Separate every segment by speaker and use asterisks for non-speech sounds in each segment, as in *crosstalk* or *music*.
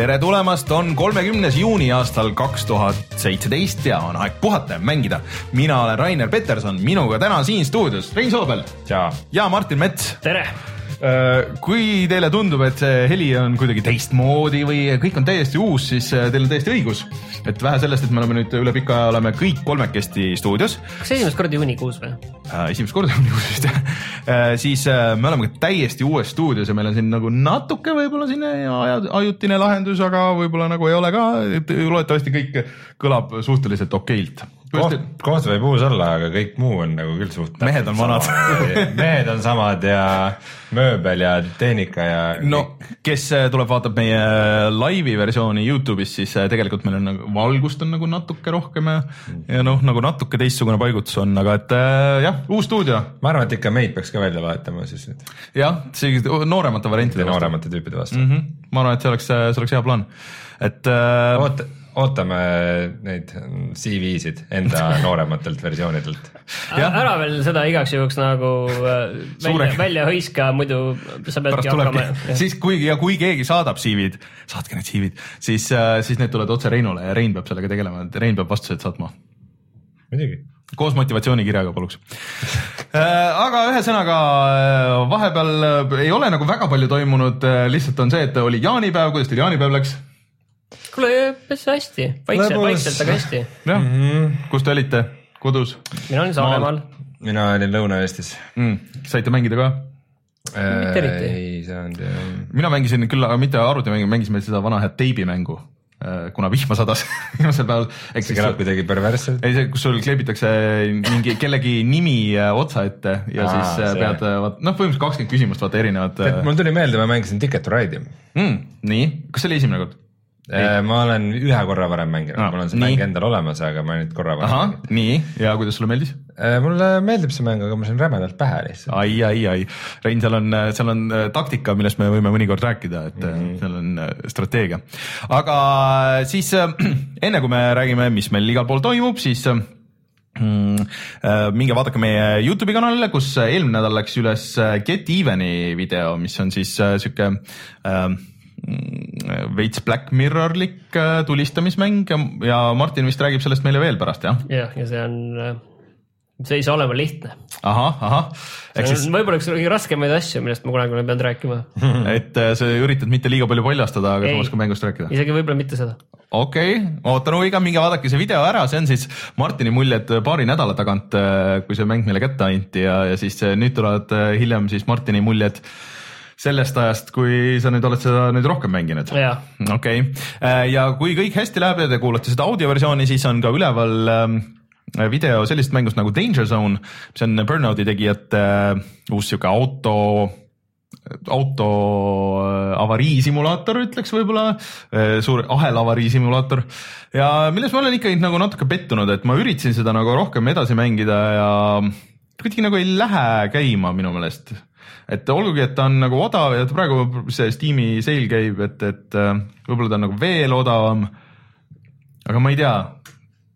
Speaker 1: Tere tulemast, on kolmekümnes juuni aastal kaks tuhat seitseteist ja on aeg puhata ja mängida. mina olen Rainer Peterson, minuga täna siin stuudios Rein Soobel
Speaker 2: ja,
Speaker 1: Martin Mets.
Speaker 3: tere!
Speaker 1: Kui teile tundub, et see heli on kuidagi teistmoodi või kõik on täiesti uus, siis äh, teil on täiesti õigus. et vähe sellest, et me oleme nüüd üle pika aja oleme kõik kolmekesti stuudios.
Speaker 3: kas esimest korda juunikuus või?
Speaker 1: esimest korda juunikuus vist jah. siis äh, me oleme täiesti uues stuudios ja meil on siin nagu natuke võib-olla selline ajutine lahendus, aga võib-olla nagu ei ole ka, et loodetavasti kõik kõlab suhteliselt okeilt
Speaker 2: koht, koht võib uus olla, aga kõik muu on nagu küll suht.
Speaker 1: mehed on vanad *laughs*
Speaker 2: mehed on samad ja mööbel ja tehnika ja.
Speaker 1: no kes äh, tuleb, vaatab meie laivi versiooni Youtube'is, siis äh, tegelikult meil on nagu valgust on nagu natuke rohkem ja, ja noh, nagu natuke teistsugune paigutus on, aga et äh, jah, uus stuudio.
Speaker 2: ma arvan, et ikka meid peaks ka välja vahetama siis nüüd.
Speaker 1: jah, see nooremate variantide
Speaker 2: vastu. nooremate tüüpide vastu
Speaker 1: mm. -hmm. ma arvan, et see oleks, see oleks hea plaan, et
Speaker 2: äh.... oota ootame neid CV-sid enda *laughs* noorematelt versioonidelt.
Speaker 3: ära veel seda igaks juhuks nagu äh, välja, välja hõiska, muidu sa peadki hakkama.
Speaker 1: siis kui ja kui keegi saadab CV-d, saatke need CV-d, siis, äh, siis need tulevad otse Reinule ja Rein peab sellega tegelema, et Rein peab vastused saatma.
Speaker 2: muidugi
Speaker 1: koos motivatsioonikirjaga paluks *laughs* äh, aga ühesõnaga vahepeal ei ole nagu väga palju toimunud, lihtsalt on see, et oli jaanipäev, kuidas teil jaanipäev läks?
Speaker 3: Kuule, päris hästi, vaikselt, vaikselt, aga hästi.
Speaker 1: jah mm -hmm., kus te olite, kodus?
Speaker 3: mina olin Saaremaal.
Speaker 2: mina olin Lõuna-Eestis
Speaker 1: mm.. saite mängida ka?
Speaker 3: mitte eriti.
Speaker 2: ei saanud jah.
Speaker 1: mina mängisin küll, aga mitte arvutimängu, mängisime seda vana head teibimängu kuna vihma sadas *laughs* viimasel päeval.
Speaker 2: see kõlab kuidagi perversselt.
Speaker 1: ei, see, kus sul kleebitakse mingi kellegi nimi otsa ette ja Aa, siis see. pead, noh, põhimõtteliselt kakskümmend küsimust, vaata erinevad.
Speaker 2: mul tuli meelde, ma mängisin Ticket to Ride'i
Speaker 1: mm,. nii, kas see oli esimene kord?
Speaker 2: Ei. ma olen ühe korra varem mänginud no,, mul on see nii. mäng endal olemas, aga ma nüüd korra varem
Speaker 1: mänginud. nii, ja kuidas sulle meeldis?
Speaker 2: mulle meeldib see mäng, aga ma sain rämedalt pähe lihtsalt.
Speaker 1: ai, ai, ai, Rein, seal on, seal on taktika, millest me võime mõnikord rääkida, et mm -hmm. seal on strateegia. aga siis *clears throat* enne kui me räägime, mis meil igal pool toimub, siis Mm, minge vaadake meie Youtube'i kanalile, kus eelmine nädal läks üles Get Even'i video, mis on siis sihuke äh, veits Black Mirrorlik äh, tulistamismäng ja, ja Martin vist räägib sellest meile veel pärast, jah?
Speaker 3: jah, ja see on, äh, see ei saa olema lihtne.
Speaker 1: ahah, ahah.
Speaker 3: Siis... võib-olla üks kõige raskemaid asju, millest ma kunagi olen pidanud rääkima *laughs*
Speaker 1: et äh, sa üritad mitte liiga palju paljastada, aga samas ka mängust rääkida?
Speaker 3: isegi võib-olla mitte seda.
Speaker 1: okei okay., ootan huviga, minge vaadake see video ära, see on siis Martini muljed paari nädala tagant, kui see mäng meile kätte anti ja, ja siis nüüd tulevad hiljem siis Martini muljed sellest ajast, kui sa nüüd oled seda nüüd rohkem mänginud. okei. Äh, ja kui kõik hästi läheb ja te kuulate seda audioversiooni, siis on ka üleval ähm, video sellisest mängust nagu Danger Zone, mis on Burnouti tegijate äh, uus sihuke auto auto äh, avariisimulaator, ütleks võib-olla, suur ahelavariisimulaator ja milles ma olen ikkagi nagu natuke pettunud, et ma üritasin seda nagu rohkem edasi mängida ja kuidagi nagu ei lähe käima minu meelest et olgugi, et ta on nagu odav ja praegu see Steam'i sale käib, et, et äh, võib-olla ta on nagu veel odavam. aga ma ei tea,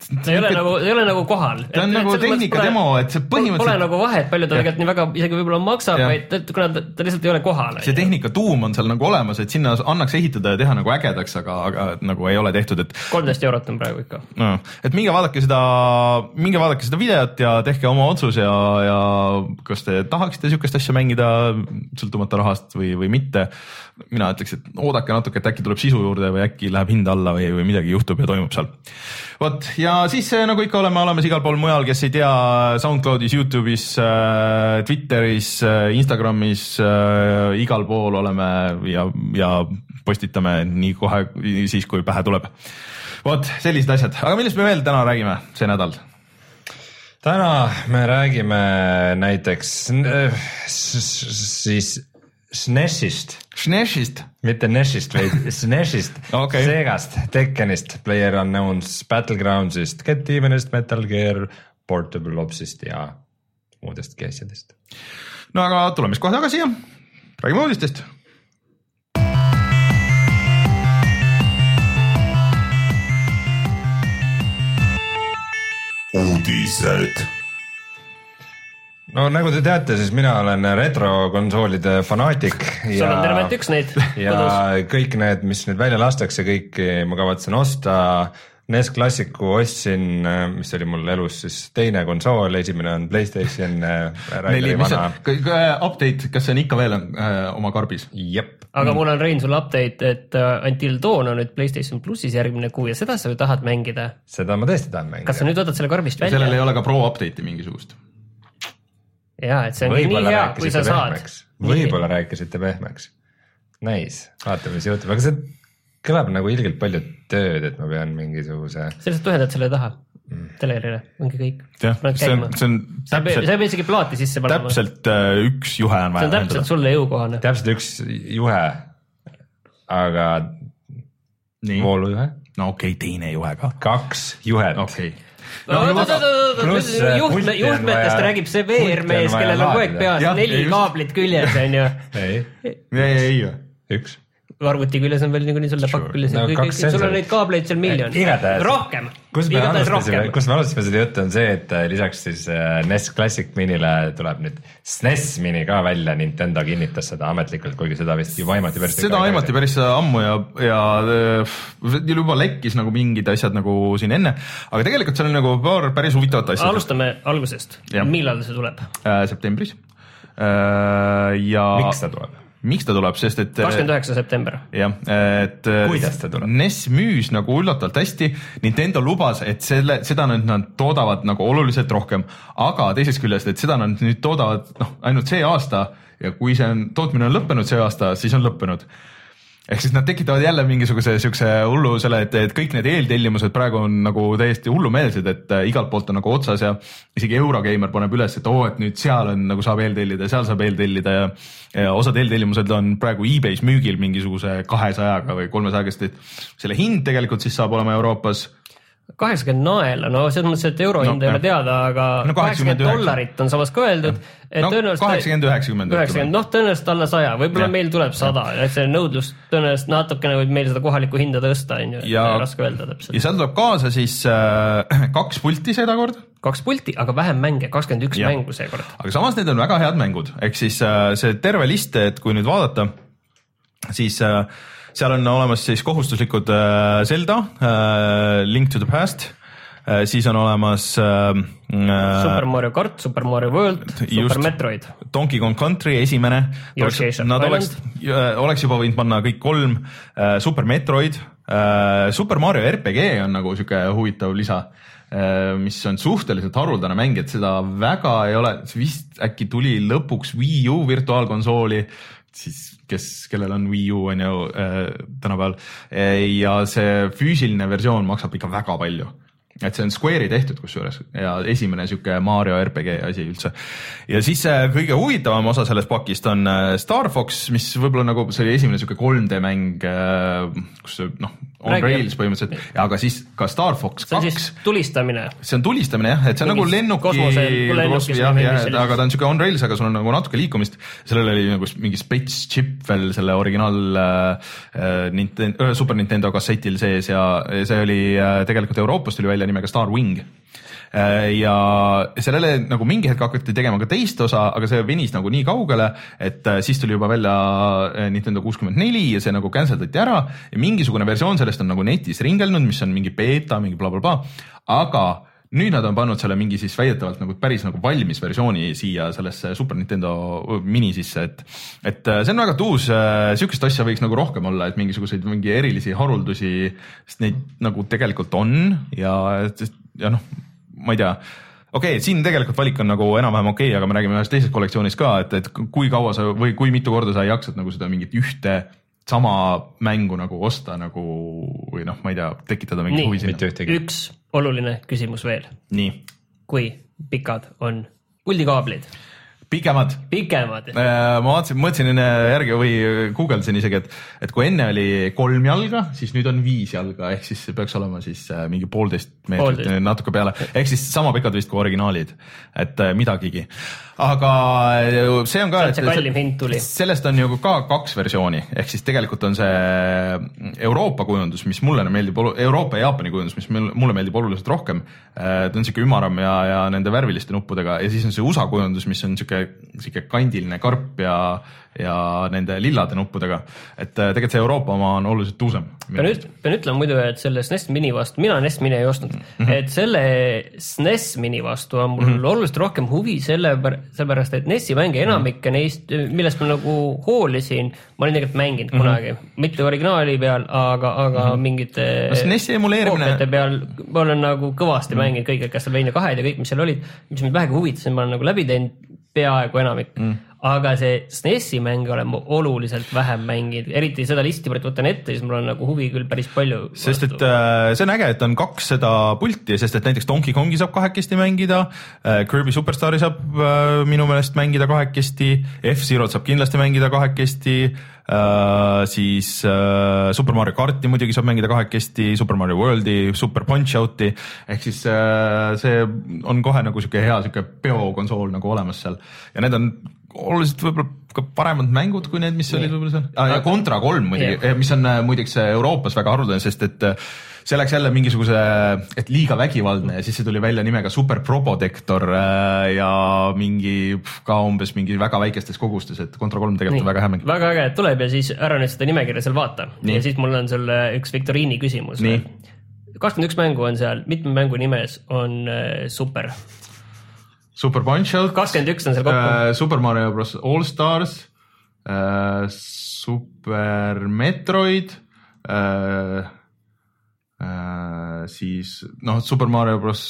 Speaker 3: ta ei ole nagu, ei ole nagu kohal.
Speaker 1: ta on et, nagu tehnika demo, et see põhimõtteliselt.
Speaker 3: Pole nagu vahet, palju ta tegelikult nii väga isegi võib-olla maksab, vaid et kuna ta, ta lihtsalt ei ole kohal.
Speaker 1: see tehnika tuum on seal nagu olemas, et sinna annaks ehitada ja teha nagu ägedaks, aga, aga nagu ei ole tehtud, et.
Speaker 3: kolmteist eurot on praegu ikka.
Speaker 1: no, et minge vaadake seda, minge vaadake seda videot ja tehke oma otsus ja, ja kas te tahaksite sihukest asja mängida sõltumata rahast või, või mitte. Mina ütleks, et oodake natuke, et äkki tuleb sisu juurde või äkki läheb hind alla või, või midagi juhtub ja toimub seal. vot ja siis äh, nagu ikka oleme olemas igal pool mujal, kes ei tea, SoundCloudis, Youtube'is, äh, Twitteris, äh, Instagramis, igal pool oleme ja, ja postitame nii kohe siis, kui pähe tuleb. vot sellised asjad, aga millest me veel täna räägime see nädal?
Speaker 2: täna me räägime näiteks siis SNESist.
Speaker 1: SNESist?
Speaker 2: mitte NESist, vaid *laughs* SNESist
Speaker 1: okay.,
Speaker 2: Segast, Tekkenist, Player Unknown's, Battlegroundsist, Get Evenist, Metal Gear, Portable Opsist ja muudestki asjadest.
Speaker 1: no aga tuleme siis kohe tagasi ja räägime uudistest
Speaker 4: uudised.
Speaker 2: No nagu te teate, siis mina olen retrokonsoolide fanaatik.
Speaker 3: sul on tervelt üks neid
Speaker 2: ja kodus. kõik need, mis nüüd välja lastakse, kõiki ma kavatsen osta NES Classicu ostsin, mis oli mul elus siis teine konsool, esimene on Playstation
Speaker 1: äh, neli, mis on, update, kas see on ikka veel äh, oma karbis?
Speaker 2: jep.
Speaker 3: aga mm. mul on Rein sulle update, et uh, Until Dawn on nüüd Playstation plussis järgmine kuu ja seda sa ju tahad mängida.
Speaker 2: seda ma tõesti tahan mängida.
Speaker 3: kas sa nüüd võtad selle karbist välja?
Speaker 1: sellel ei ole ka pro update'i mingisugust.
Speaker 3: Ja, et see ongi nii hea, kui sa saad.
Speaker 2: võib-olla rääkisite pehmeks. Nice, vaatame, mis juhtub, aga see kõlab nagu ilgelt palju tööd, et ma pean mingisuguse.
Speaker 3: sa lihtsalt ühendad selle taha mm. telerile, ongi kõik.
Speaker 1: jah, see on, see on
Speaker 3: täpselt. sa ei pea isegi plaati sisse
Speaker 1: panema. täpselt äh, üks juhe on vaja.
Speaker 3: see on täpselt ühendada. sulle jõukohane.
Speaker 2: täpselt üks juhe, aga
Speaker 1: Nii.
Speaker 2: voolujuhe.
Speaker 1: no okei okay,, teine juhe ka.
Speaker 2: kaks juhet.
Speaker 1: okei okay
Speaker 3: pluss juhtme, juhtmetest räägib see veermees, kellel on kogu aeg peas neli kaablit küljes, onju.
Speaker 2: ei,
Speaker 1: ei, ei,
Speaker 2: üks
Speaker 3: arvuti küljes on veel niikuinii sul pakk küljes no,, sul on neid kaableid seal miljon. rohkem.
Speaker 2: kus me alustasime, kus me alustasime seda juttu, on see, et äh, lisaks siis äh, NES Classic Minile tuleb nüüd SNES Mini ka välja, Nintendo kinnitas seda ametlikult, kuigi seda vist juba aimati päris.
Speaker 1: seda aimati päris ammu ja, ja äh, juba lekkis nagu mingid asjad nagu siin enne, aga tegelikult seal on nagu paar päris huvitavat asja.
Speaker 3: alustame algusest, millal see tuleb
Speaker 1: äh,? septembris äh,. ja.
Speaker 2: miks ta tuleb?
Speaker 1: Miks ta tuleb, sest et.
Speaker 3: kakskümmend üheksa september.
Speaker 1: jah, et.
Speaker 2: kuidas ta tuleb?
Speaker 1: NES müüs nagu üllatavalt hästi, Nintendo lubas, et selle, seda nüüd nad toodavad nagu oluliselt rohkem, aga teisest küljest, et seda nad nüüd toodavad noh, ainult see aasta ja kui see on, tootmine on lõppenud see aasta, siis on lõppenud ehk siis nad tekitavad jälle mingisuguse siukse hullu selle, et, et kõik need eeltellimused praegu on nagu täiesti hullumeelsed, et äh, igalt poolt on nagu otsas ja isegi Eurogeimer paneb üles, et oo oh,, et nüüd seal on nagu saab eeltellida, seal saab eeltellida ja, ja osad eeltellimused on praegu e-base müügil mingisuguse kahesajaga või kolmesajaga, sest et selle hind tegelikult siis saab olema Euroopas
Speaker 3: kaheksakümmend naela, no selles mõttes, et euro hind no, ei ole teada, aga kaheksakümmend no, dollarit on samas ka öeldud.
Speaker 1: kaheksakümmend, üheksakümmend.
Speaker 3: üheksakümmend, noh, tõenäoliselt alla saja, võib-olla meil tuleb sada, et see nõudlus tõenäoliselt natukene võib meil seda kohalikku hinda tõsta, on ju, raske öelda täpselt.
Speaker 1: ja seal tuleb kaasa siis äh, *clears throat* kaks pulti seekord.
Speaker 3: kaks pulti, aga vähem mänge, kakskümmend üks mängu seekord.
Speaker 1: aga samas need on väga head mängud, ehk siis äh, see terve list, et kui nüüd vaadata, siis äh, seal on olemas siis kohustuslikud äh, Zelda, äh, Link to the Past äh, siis on olemas äh,
Speaker 3: Super Mario kart, Super Mario World, Super Metroid.
Speaker 1: Donkey Kong Country esimene. Nad oleks, oleks juba võinud panna kõik kolm äh,, Super Metroid äh,, Super Mario RPG on nagu sihuke huvitav lisa äh,, mis on suhteliselt haruldane mäng, et seda väga ei ole, vist äkki tuli lõpuks Wii U virtuaalkonsooli, siis kes, kellel on Wii U on ju äh, tänapäeval ja see füüsiline versioon maksab ikka väga palju et see on Square'i tehtud kusjuures ja esimene sihuke Mario RPG asi üldse. ja siis äh, kõige huvitavam osa sellest pakist on äh, Star Fox, mis võib-olla nagu see oli esimene sihuke 3D mäng, äh, kus noh, on Räägi. rails põhimõtteliselt, aga siis ka Star Fox kaks.
Speaker 3: tulistamine.
Speaker 1: see on tulistamine jah, et see on nagu lennuki, jah, jah, aga ta on sihuke on rails, aga sul on nagu natuke liikumist. sellel oli nagu mingi space chip veel selle originaal äh, Nintendo, Super Nintendo kassetil sees ja see oli äh, tegelikult Euroopast tuli välja nimega Star Wing äh, ja sellele nagu mingi hetk hakati tegema ka teist osa, aga see venis nagu nii kaugele, et äh, siis tuli juba välja äh, Nintendo kuuskümmend neli ja see nagu cancel dati ära. Ja mingisugune versioon sellest on nagu netis ringelnud, mis on mingi beeta, mingi blablabla bla, bla, aga nüüd nad on pannud selle mingi siis väidetavalt nagu päris nagu valmis versiooni siia sellesse Super Nintendo mini sisse, et et see on väga tuus, sihukest asja võiks nagu rohkem olla, et mingisuguseid mingi erilisi haruldusi, sest neid nagu tegelikult on ja, ja noh, ma ei tea okei okay,, siin tegelikult valik on nagu enam-vähem okei okay,, aga me räägime ühest teisest kollektsioonist ka, et, et kui kaua sa või kui mitu korda sa jaksad nagu seda mingit ühte sama mängu nagu osta nagu või noh, ma ei tea, tekitada mingit huvi
Speaker 3: sinna. üks oluline küsimus veel.
Speaker 1: nii.
Speaker 3: kui pikad on puldikaablid?
Speaker 1: Pikemad.
Speaker 3: pikemad.
Speaker 1: ma vaatasin, mõtlesin enne järgi või guugeldasin isegi, et, et kui enne oli kolm jalga, siis nüüd on viis jalga, ehk siis see peaks olema siis mingi poolteist meetrit, natuke peale, ehk siis sama pikad vist kui originaalid, et midagigi aga äh, see on ka,
Speaker 3: see kallim hind tuli.
Speaker 1: sellest on ju ka kaks versiooni, ehk siis tegelikult on see Euroopa kujundus, mis mulle meeldib, Euroopa ja Jaapani kujundus, mis mulle meeldib oluliselt rohkem. Äh, ta on sihuke ümaram ja, ja nende värviliste nuppudega ja siis on see USA kujundus, mis on sihuke, sihuke kandiline karp ja ja nende lillade nuppudega. et äh, tegelikult see Euroopa oma on oluliselt tuusem.
Speaker 3: pean üt-, pean ütlema muidu, et selle SNES Mini vastu, mina NES Mini ei ostnud mm, -hmm. et selle SNES Mini vastu on mul mm -hmm. oluliselt rohkem huvi selle, sellepärast et NES-i mänge enamikke mm -hmm. neist, millest ma nagu hoolisin, ma olin tegelikult mänginud mm -hmm. kunagi, mitte originaali peal, aga, aga mm -hmm. mingite
Speaker 1: no, NES-i emuleerimine.
Speaker 3: peal ma olen nagu kõvasti mm -hmm. mänginud kõike Castlevania kahed ja kõik, mis seal olid, mis mind vähegi huvitasid, ma olen nagu läbi teinud peaaegu enamik mm. Aga see SNES-i mänge olen ma oluliselt vähem mänginud, eriti seda listi praegu võtan ette, siis mul on nagu huvi küll päris palju.
Speaker 1: sest et äh, see on äge, et on kaks seda pulti, sest et näiteks Donkey Kongi saab kahekesti mängida äh,, Kirby Superstaari saab äh, minu meelest mängida kahekesti, F-Zero't saab kindlasti mängida kahekesti Uh, siis uh, Super Mario karti muidugi saab mängida kahekesti, Super Mario Worldi, Super Punch-Out'i ehk siis uh, see on kohe nagu sihuke hea sihuke peokonsool nagu olemas seal ja need on oluliselt võib-olla ka paremad mängud kui need, mis olid võib-olla seal ah,. ja Contra kolm muidugi yeah., mis on äh, muideks äh, Euroopas väga haruldane, sest et see läks jälle mingisuguse, et liiga vägivaldne ja siis see tuli välja nimega Super Probotector ja mingi ka umbes mingi väga väikestes kogustes, et Contra kolm tegelikult on väga hea mäng.
Speaker 3: väga äge, et tuleb ja siis ära nüüd seda nimekirja seal vaata Nii. ja siis mul on sulle üks viktoriini küsimus. kakskümmend üks mängu on seal, mitme mängu nimes on äh, super
Speaker 1: Super Punch-Out.
Speaker 3: kakskümmend üks on seal kokku
Speaker 1: äh,. Super Mario bros All Stars äh,, Super Metroid äh,. Siis noh, Super Mario bros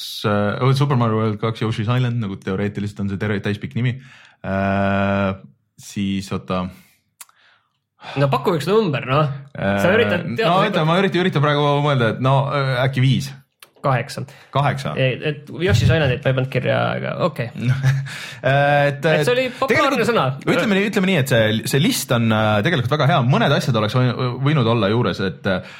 Speaker 1: Super Mario World kaks Yoshi's Island nagu teoreetiliselt on see terve täispikk nimi siis oota
Speaker 3: no paku üks number, noh. sa üritad.
Speaker 1: no oota, ma üritan, üritan praegu mõelda, et no äkki viis
Speaker 3: kaheksa.
Speaker 1: kaheksa?
Speaker 3: et Yoshi's Islandit ma ei pannud kirja, aga okei okay. *laughs* et, et see oli populaarne sõna.
Speaker 1: ütleme nii, ütleme nii, et see, see list on äh, tegelikult väga hea, mõned asjad oleks võinud olla juures, et äh,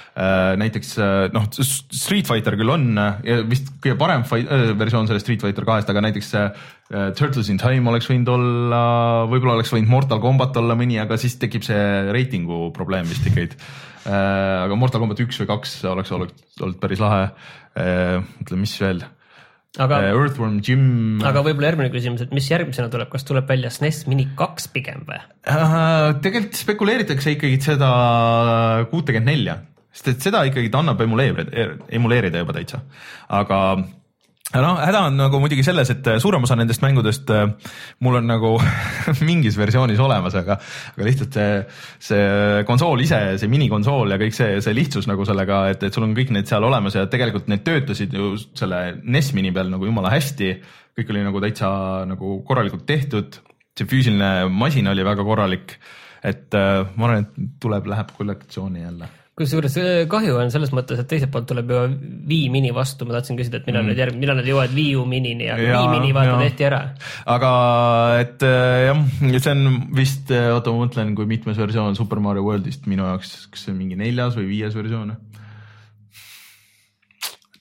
Speaker 1: näiteks äh, noh, Street Fighter küll on ja vist kõige parem fight, äh, versioon sellest Street Fighter kahest, aga näiteks äh, Turtles in Time oleks võinud olla, võib-olla oleks võinud Mortal Combat olla mõni, aga siis tekib see reitingu probleem vist ikkagi Äh, aga Mortal Combat üks või kaks oleks olnud, olnud päris lahe. Äh, mõtle, mis veel
Speaker 3: aga
Speaker 1: Earthworm Jim.
Speaker 3: aga võib-olla järgmine küsimus, et mis järgmisena tuleb, kas tuleb välja SNES Mini kaks pigem või
Speaker 1: uh,? tegelikult spekuleeritakse ikkagi seda kuutekümmet nelja, sest et seda ikkagi annab emuleerida, emuleerida juba täitsa, aga noh, häda on nagu muidugi selles, et äh, suurem osa nendest mängudest äh, mul on nagu *laughs* mingis versioonis olemas, aga, aga lihtsalt see, see konsool ise, see minikonsool ja kõik see, see lihtsus nagu sellega, et, et sul on kõik need seal olemas ja tegelikult need töötasid ju selle NES mini peal nagu jumala hästi. kõik oli nagu täitsa nagu korralikult tehtud, see füüsiline masin oli väga korralik. et äh, ma arvan, et tuleb, läheb kollektsiooni jälle
Speaker 3: kusjuures kahju on selles mõttes, et teiselt poolt tuleb ju Wii mini vastu, ma tahtsin küsida, et millal mm. need järg-, millal nad jõuavad Wii U minini, aga ja, Wii mini vaata tehti ära.
Speaker 1: aga et äh, jah, see on vist, äh, oota ma mõtlen, kui mitmes versioon Super Mario Worldist minu jaoks, kas see on mingi neljas või viies versioon?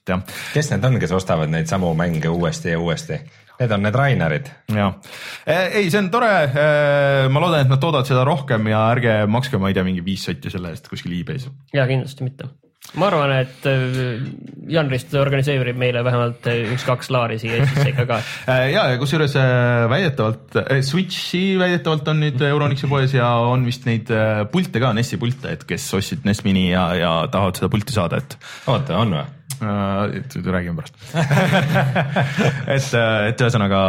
Speaker 2: et jah. kes need on, kes ostavad neid samu mänge uuesti ja uuesti? Need on need Rainerid.
Speaker 1: ja, ei, see on tore. ma loodan, et nad toodavad seda rohkem ja ärge makske, ma ei tea, mingi viis sotti selle eest kuskil e-base.
Speaker 3: ja kindlasti mitte. Ma arvan, et Jan Rist organiseerib meile vähemalt üks-kaks laari siia Eestisse ikka ka. *laughs*
Speaker 1: ja, ja kusjuures väidetavalt Switchi väidetavalt on nüüd Euronixi poes ja on vist neid pilte ka, NES-i pilte, et kes ostsid NES Mini ja, ja tahavad seda pulti saada, et.
Speaker 2: oota, on või?
Speaker 1: äh,. räägime pärast *laughs* et, äh, et ühesõnaga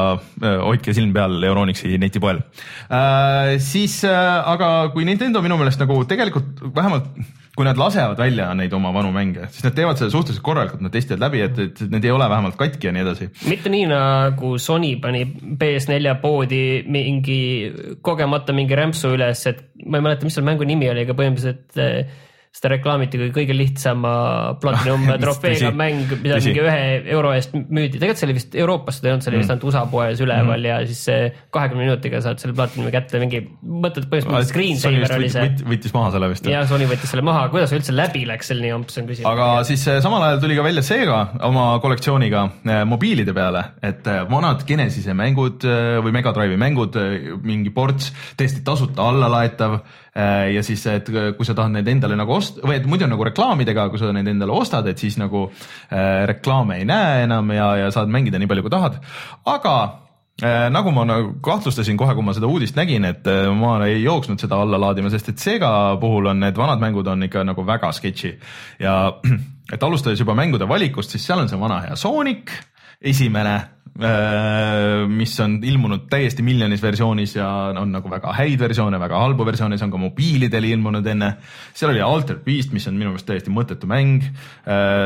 Speaker 1: äh, hoidke silm peal Euronixi netipoel äh,. siis äh, aga kui Nintendo minu meelest nagu tegelikult vähemalt kui nad lasevad välja neid oma vanu mänge, siis nad teevad seda suhteliselt korralikult, nad testivad läbi, et, et need ei ole vähemalt katki ja nii edasi.
Speaker 3: mitte nii nagu Sony pani PS4 poodi mingi kogemata mingi rämpsu üles, et ma ei mäleta, mis selle mängu nimi oli, aga põhimõtteliselt seda reklaamiti kui kõige lihtsama platinum *laughs* trofeega mäng, mida
Speaker 1: Tõsi.
Speaker 3: mingi ühe euro eest müüdi, tegelikult see oli vist Euroopas seda ei olnud, see oli vist ainult USA poes üleval mm. ja siis see kahekümne minutiga saad selle platinumi kätte, mingi mõtted põhimõtteliselt screensaver oli see.
Speaker 1: võttis maha selle vist.
Speaker 3: ja Sony võttis selle maha, kuidas üldse läbi läks, see oli nii amps on küsimus.
Speaker 1: aga siis eh, samal ajal tuli ka välja Sega oma kollektsiooniga eh, mobiilide peale, et eh, vanad Genesise mängud või Mega Drive'i mängud, mingi ports täiesti tasuta allalaetav ja siis, et kui sa tahad neid endale nagu osta või et muidu nagu reklaamidega, kui sa neid endale ostad, et siis nagu eh, reklaame ei näe enam ja, ja saad mängida nii palju, kui tahad, aga nagu ma nagu kahtlustasin kohe, kui ma seda uudist nägin, et ma ei jooksnud seda alla laadima, sest et Sega puhul on need vanad mängud on ikka nagu väga sketši. Ja *clears throat* et alustades juba mängude valikust, siis seal on see vana hea Sonic, esimene, mis on ilmunud täiesti miljonis versioonis ja on nagu väga häid versioone, väga halbu versioone, see on ka mobiilidel ilmunud enne. seal oli Altered Beast, mis on minu meelest täiesti mõttetu mäng.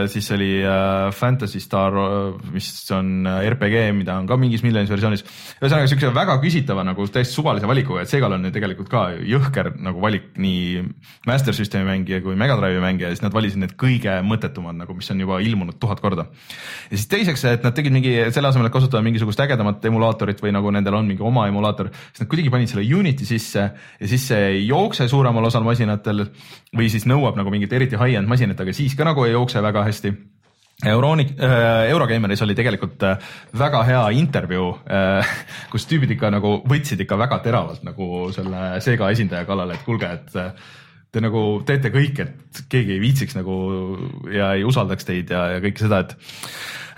Speaker 1: siis oli äh, Fantasy Star, mis on äh, RPG, mida on ka mingis miljonis versioonis. ühesõnaga siukse väga küsitava nagu täiesti suvalise valikuga, et Segal on ju tegelikult ka jõhker nagu valik nii Master Systemi mängija kui Mega Drive'i mängija ja siis nad valisid need kõige mõttetumad nagu, mis on juba ilmunud tuhat korda. ja siis teiseks, et nad tegid mingi selle asemel, et kasutada mingisugust ägedamat emulaatorit või nagu nendel on mingi oma emulaator, siis nad kuidagi panid selle Unity sisse ja siis see ei jookse suuremal osal masinatel või siis nõuab nagu mingit eriti high-end masinat, aga siis ka nagu ei jookse väga hästi. Euronic äh,, Eurogeimeris oli tegelikult äh, väga hea intervjuu äh, *laughs* kus tüübid ikka nagu võtsid ikka väga teravalt nagu selle Sega esindaja kallale, et kuulge, et äh, te nagu teete kõik, et keegi ei viitsiks nagu ja ei usaldaks teid ja, ja kõike seda, et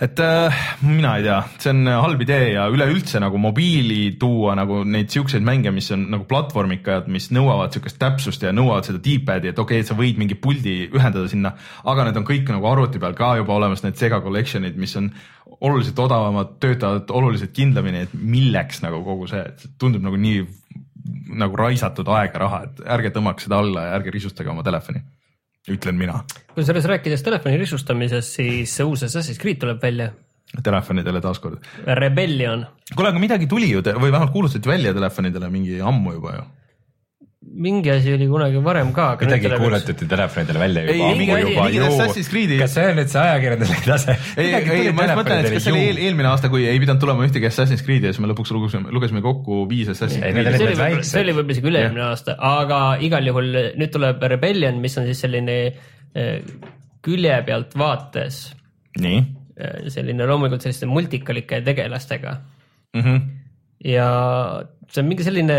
Speaker 1: et äh, mina ei tea, see on halb idee ja üleüldse nagu mobiili tuua nagu neid siukseid mänge, mis on nagu platvormikad, mis nõuavad siukest täpsust ja nõuavad seda D-pad'i, et okei okay,, et sa võid mingi puldi ühendada sinna, aga need on kõik nagu arvuti peal ka juba olemas, need Sega collection'id, mis on oluliselt odavamad, töötavad oluliselt kindlamini, et milleks nagu kogu see, tundub nagu nii nagu raisatud aeg ja raha, et ärge tõmmake seda alla ja ärge risustage oma telefoni, ütlen mina.
Speaker 3: kusjuures rääkides telefoni risustamisest, siis uus Assassin's Creed tuleb välja,
Speaker 1: Telefonidele taaskord.
Speaker 3: Rebellion.
Speaker 1: kuule, aga midagi tuli ju või vähemalt kuulutati välja telefonidele mingi ammu juba ju.
Speaker 3: Mingi asi oli kunagi varem ka.
Speaker 2: midagi kuulutati telefonidele välja
Speaker 1: Ei,
Speaker 2: juba
Speaker 1: mingi-
Speaker 2: ammu juba
Speaker 1: mingi Assassin's Creed'i-.
Speaker 2: kas see on nüüd see ajakirjanduslik *laughs* tase?
Speaker 1: ei, ei, ma just mõtlen, et kas see oli eel, eelmine aasta, kui ei pidanud tulema ühtegi Assassin's Creed'i ja siis me lõpuks lugesime, lugesime kokku viis Assassin's
Speaker 2: Ei,
Speaker 1: Creed'i
Speaker 3: see oli võib-olla,
Speaker 2: väiksed.
Speaker 3: see oli võib-olla isegi üle-eelmine aasta, aga igal juhul nüüd tuleb Rebellion, mis on siis selline eh, külje pealt vaates
Speaker 1: nii
Speaker 3: eh, selline loomulikult selliste multikalike tegelastega
Speaker 1: mm. -hmm.
Speaker 3: ja see on mingi selline,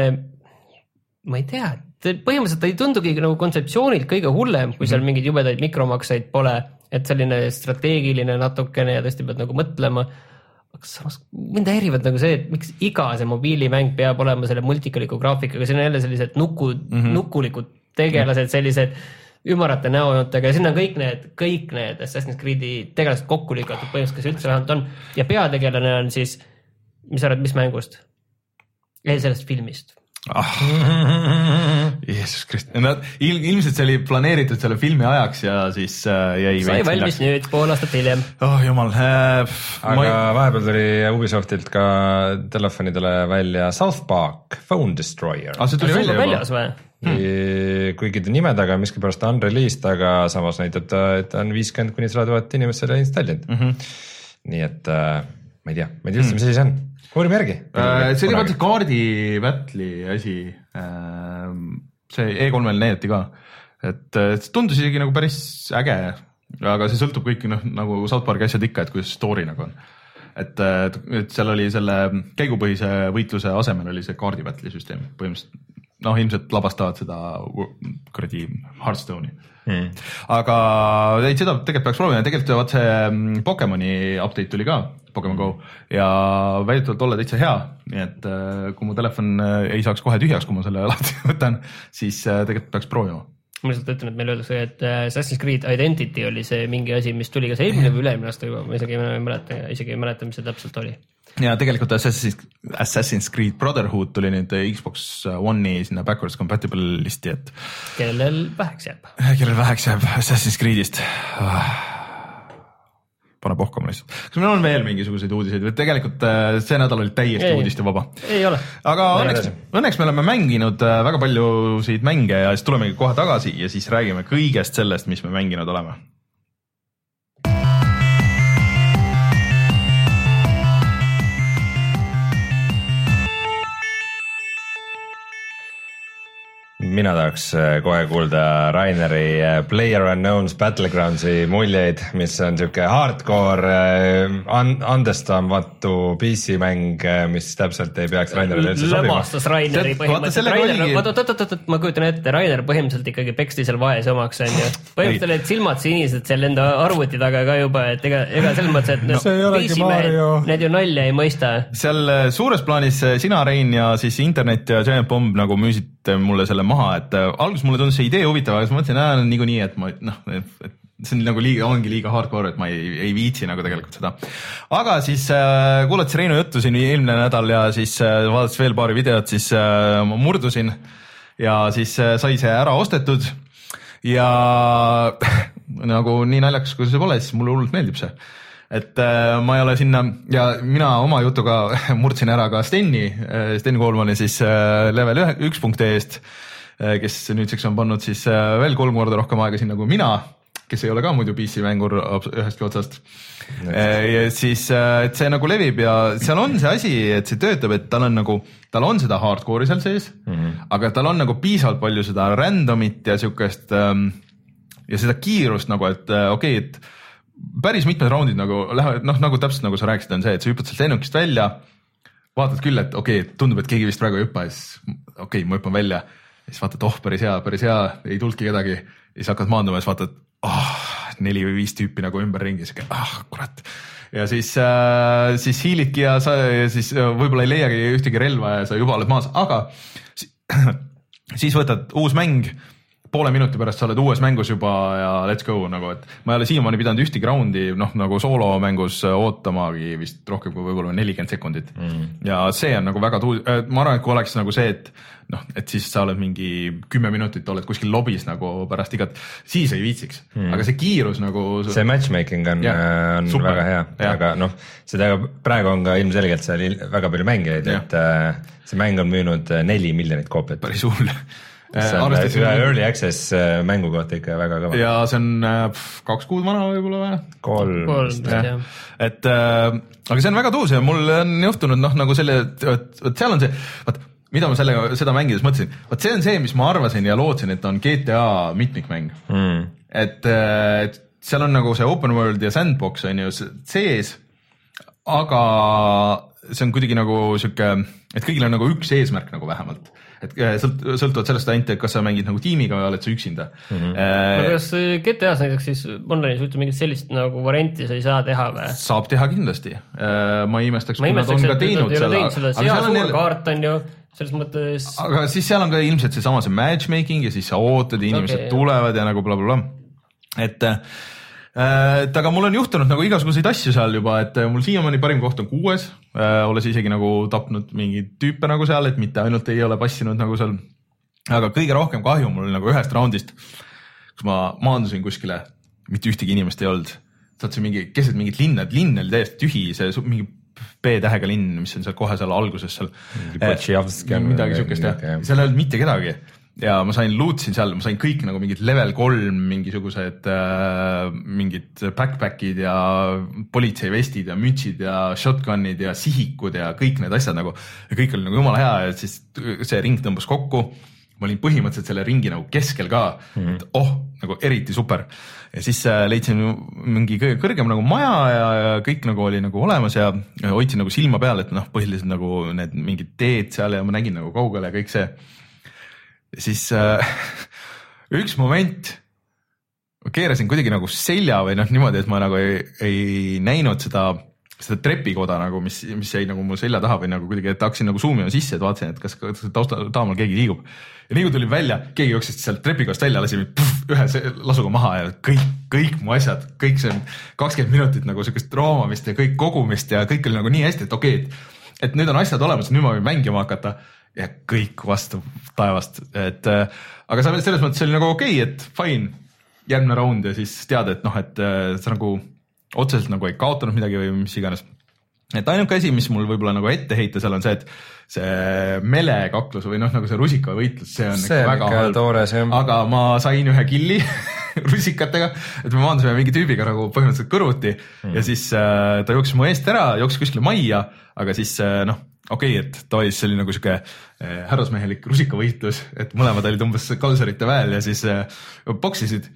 Speaker 3: ma ei tea, põhimõtteliselt ta ei tundugi nagu kontseptsioonilt kõige hullem, kui seal mingeid jubedaid mikromakseid pole, et selline strateegiline natukene ja tõesti pead nagu mõtlema. aga samas mind häirivad nagu see, et miks iga see mobiilimäng peab olema selle multikaliku graafikaga, siin on jälle sellised nuku mm, -hmm. nukulikud tegelased, sellised ümarate näojoontega ja sinna on kõik need, kõik need Assassin's Creed'i tegelased kokku lükatud põhimõtteliselt, kes üldse vähemalt on ja peategelane on siis, mis sa arvad, mis mängust? sellest filmist.
Speaker 1: ah.. Jeesus Kristus, nad il, ilmselt see oli planeeritud selle filmi ajaks ja siis äh, jäi
Speaker 3: sai valmis nüüd pool aastat hiljem.
Speaker 1: oh jumal äh,,
Speaker 2: aga ei... vahepeal tuli Ubisoftilt ka telefonidele välja South Park Phone Destroyer
Speaker 1: ah,. see tuli välja juba
Speaker 3: väljas või?
Speaker 2: hmm.. kuigi ta nimedega miskipärast on released, aga samas näitab ta, et ta on viiskümmend kuni sada tuhat inimest selle installinud mm. -hmm. nii et äh, ma ei tea, ma ei tea üldse, mis asi see on, uurime järgi
Speaker 1: Äh, see oli vaata kaardi Battle'i asi. see E3-l näidati ka, et äh, see tundus isegi nagu päris äge, aga see sõltub kõik noh, nagu South Park'i asjad ikka, et kuidas story nagu on. et, et seal oli selle käigupõhise võitluse asemel oli see kaardi Battle'i süsteem põhimõtteliselt noh, ilmselt labastavad seda kuradi Hearthstone'i hmm.. aga ei, seda tegelikult peaks proovima, tegelikult vaat see mm, Pokemoni update tuli ka, Pokemon Go ja väidetavalt olla täitsa hea, nii et äh, kui mu telefon äh, ei saaks kohe tühjaks, kui ma selle *laughs* lahti võtan, siis äh, tegelikult peaks proovima.
Speaker 3: ma lihtsalt ütlen, et meile öeldakse, et Assassin's Creed Identity oli see mingi asi, mis tuli kas eelmine või üle-eelmine aasta juba, ma isegi ei mäleta, isegi ei mäleta, mis see täpselt oli.
Speaker 1: ja tegelikult Assassin's, Assassin's Creed Brotherhood tuli nüüd Xbox One'i sinna backwards compatible listi, et
Speaker 3: kellel väheks jääb. *laughs*
Speaker 1: kellel väheks jääb Assassin's Creed'ist. Pane pohkama lihtsalt. kas meil on veel mingisuguseid uudiseid või tegelikult äh, see nädal oli täiesti
Speaker 3: Ei.
Speaker 1: uudistevaba?
Speaker 3: ei ole.
Speaker 1: aga
Speaker 2: Lähme
Speaker 1: õnneks õnneks me oleme mänginud äh, väga paljusid mänge ja siis tulemegi kohe tagasi ja siis räägime kõigest sellest, mis me mänginud oleme.
Speaker 2: Mina tahaks äh, kohe kuulda Raineri äh, Player Unknown's Battlegroundsi muljeid, mis on siuke hardcore äh, an-, andestamatu PC mäng, mis täpselt ei peaks Rainerile üldse sobima.
Speaker 3: lämastas Raineri põhimõtteliselt. Rainer, oot, oot, oot, oot, oot, ma kujutan ette, Rainer põhimõtteliselt ikkagi peksti seal vaesemaks, onju. põhimõtteliselt olid silmad sinised seal enda arvuti taga ka juba, et ega, ega selles mõttes, et noh
Speaker 2: see ei olegi
Speaker 3: PC mehed,
Speaker 2: Mario.
Speaker 3: Need ju nalja ei mõista.
Speaker 1: seal suures plaanis sina, Rein ja siis internet ja Giant Bomb nagu müüsid äh, mulle selle maha, et äh, alguses mulle tundus see idee huvitav, aga siis ma mõtlesin, et niikuinii, et ma noh, et see on nagu liiga, ongi liiga hardcore, et ma ei, ei viitsi nagu tegelikult seda. aga siis äh, kuulates Reinu juttu siin eelmine nädal ja siis äh, vaadates veel paari videot, siis äh, ma murdusin ja siis äh, sai see ära ostetud ja *laughs* nagu nii naljakas, kui see pole, siis mulle hullult meeldib see et äh, ma ei ole sinna ja mina oma jutuga *laughs* murdsin ära ka Steni, Sten Koolmani siis äh, level üks punkt eest, kes nüüdseks on pannud siis äh, veel kolm korda rohkem aega sinna kui mina, kes ei ole ka muidu PC mängur ühestki otsast. ja siis, et see nagu levib ja seal on see asi, et see töötab, et tal on nagu, tal on seda hardcore'i seal sees mm, -hmm. aga tal on nagu piisavalt palju seda random'it ja siukest ähm, ja seda kiirust nagu, et äh, okei okay,, et päris mitmed raundid nagu lähevad, noh nagu täpselt nagu sa rääkisid, on see, et sa hüppad sealt lennukist välja, vaatad küll, et okei okay,, tundub, et keegi vist praegu ei hüppa siis okei okay,, ma hüppan välja. ja siis vaatad, oh päris hea, päris hea, ei tulnudki kedagi. siis hakkad maanduma siis vaatad oh,, neli või viis tüüpi nagu ümberringi, siuke ah kurat. ja siis äh,, siis hiilidki ja sa ja siis äh, võib-olla ei leiagi ühtegi relva ja sa juba oled maas, aga si- *clears throat* siis võtad uus mäng poole minuti pärast sa oled uues mängus juba ja let's go nagu, et ma ei ole siiamaani pidanud ühtegi raundi noh, nagu soolomängus ootamagi vist rohkem kui võib-olla nelikümmend sekundit mm.. ja see on nagu väga tuu-, ma arvan, et kui oleks nagu see, et noh, et siis sa oled mingi kümme minutit oled kuskil lobis nagu pärast igat, siis ei viitsiks mm., aga see kiirus nagu.
Speaker 2: see matchmaking on,
Speaker 1: Jah,
Speaker 2: on
Speaker 1: super.
Speaker 2: väga hea, aga noh, seda praegu on ka ilmselgelt seal väga palju mängijaid, et äh, see mäng on müünud äh, neli miljonit koopiat.
Speaker 1: päris hull.
Speaker 2: Äh, ühe early access äh, mängu kohta ikka väga kõva.
Speaker 1: ja see on äh, pff, kaks kuud vana võib-olla või?
Speaker 2: kolm
Speaker 3: kolm jah
Speaker 1: et äh, aga see on väga tuus ja mul on juhtunud noh, nagu selle, vot vot seal on see, vot mida ma sellega, seda mängides mõtlesin, vot see on see, mis ma arvasin ja lootsin, et on GTA mitmikmäng,
Speaker 2: mm..
Speaker 1: et, et seal on nagu see open world ja sandbox on ju sees, aga see on kuidagi nagu sihuke, et kõigil on nagu üks eesmärk nagu vähemalt, et äh, sõlt-, sõltuvalt sellest ainult, et kas sa mängid nagu tiimiga või oled sa üksinda mm.
Speaker 2: Mhm.
Speaker 3: aga
Speaker 1: -hmm.
Speaker 3: kas GTA-s näiteks siis online'is üldse mingit sellist nagu varianti sa ei saa teha või?
Speaker 1: saab teha kindlasti, ma ei imestaks,
Speaker 3: ma
Speaker 1: kui nad on
Speaker 3: imestaks,
Speaker 1: ka teinud
Speaker 3: seda, see hea suur kaart on ju, selles mõttes
Speaker 1: aga siis seal on ka ilmselt seesama see matchmaking ja siis sa ootad, inimesed
Speaker 3: Okei,
Speaker 1: okay, tulevad ja nagu blablabla bla,. Bla. et, et aga mul on juhtunud nagu igasuguseid asju seal juba, et äh, mul siiamaani parim koht on kuues, olles isegi nagu tapnud mingeid tüüpe nagu seal, et mitte ainult ei ole passinud nagu seal. aga kõige rohkem kahju mul nagu ühest raundist, kus ma maandusin kuskile, mitte ühtegi inimest ei olnud. sattusin mingi keset mingit linna, et linn oli täiesti tühi, see mingi B-tähega linn, mis on seal kohe seal alguses seal. Midagi siukest jah., seal ei olnud mitte kedagi ja ma sain, lootsin seal, ma sain kõik nagu mingid level kolm mingisugused äh, mingid backpack'id ja politseivestid ja mütsid ja shotgun'id ja sihikud ja kõik need asjad nagu ja kõik oli nagu jumala hea ja siis see ring tõmbas kokku ma olin põhimõtteliselt selle ringi nagu keskel ka mm, -hmm. et oh, nagu eriti super. ja siis äh, leidsin mingi kõige kõrgem nagu maja ja, ja kõik nagu oli nagu olemas ja, ja hoidsin nagu silma peal, et noh, põhiliselt nagu need mingid teed seal ja ma nägin nagu kaugele ja kõik see. Siis äh, *laughs* üks moment ma keerasin kuidagi nagu selja või noh, niimoodi, et ma nagu ei, ei näinud seda seda trepikoda nagu, mis, mis jäi nagu mu selja taha või nagu kuidagi, et hakkasin nagu zoom ima sisse, et vaatasin, et kas kas tausta, taamal keegi liigub. ja nii kui tulin välja, keegi jooksis sealt trepikost välja, lasi mind puh, ühe lasuga maha ja kõik, kõik mu asjad, kõik see kakskümmend minutit nagu siukest roomamist ja kõik kogumist ja kõik oli nagu nii hästi, et okei okay,, et, et nüüd on asjad olemas, nüüd ma võin mängima hakata ja kõik vastu taevast, et äh, aga sa- selles mõttes oli nagu okei okay,, et fine, järgmine raund ja siis tead, et noh, et äh, sa nagu otseselt nagu ei kaotanud midagi või mis iganes et ainuke asi, mis mul võib-olla nagu ette heita seal on see, et see melekaklus või noh, nagu see rusikavõitlus, see on
Speaker 2: See
Speaker 1: ikka
Speaker 2: on
Speaker 1: väga halb. aga ma sain ühe killi *laughs* rusikatega, et me maandusime mingi tüübiga nagu põhimõtteliselt kõrvuti mm. ja siis äh, ta jooksis mu eest ära, jooksis kuskile majja, aga siis äh, noh, okei okay,, et davai, siis oli nagu sihuke äh, härrasmehelik rusikavõitlus, et mõlemad olid umbes kalsarite väel ja siis poksisid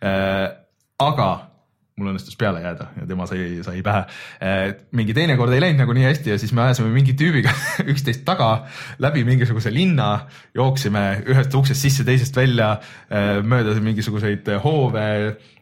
Speaker 1: äh,. aga mul õnnestus peale jääda ja tema sai, sai pähe. mingi teine kord ei läinud nagu nii hästi ja siis me ajasime mingi tüübiga *laughs* üksteist taga läbi mingisuguse linna, jooksime ühest uksest sisse, teisest välja, mööda mingisuguseid hoove,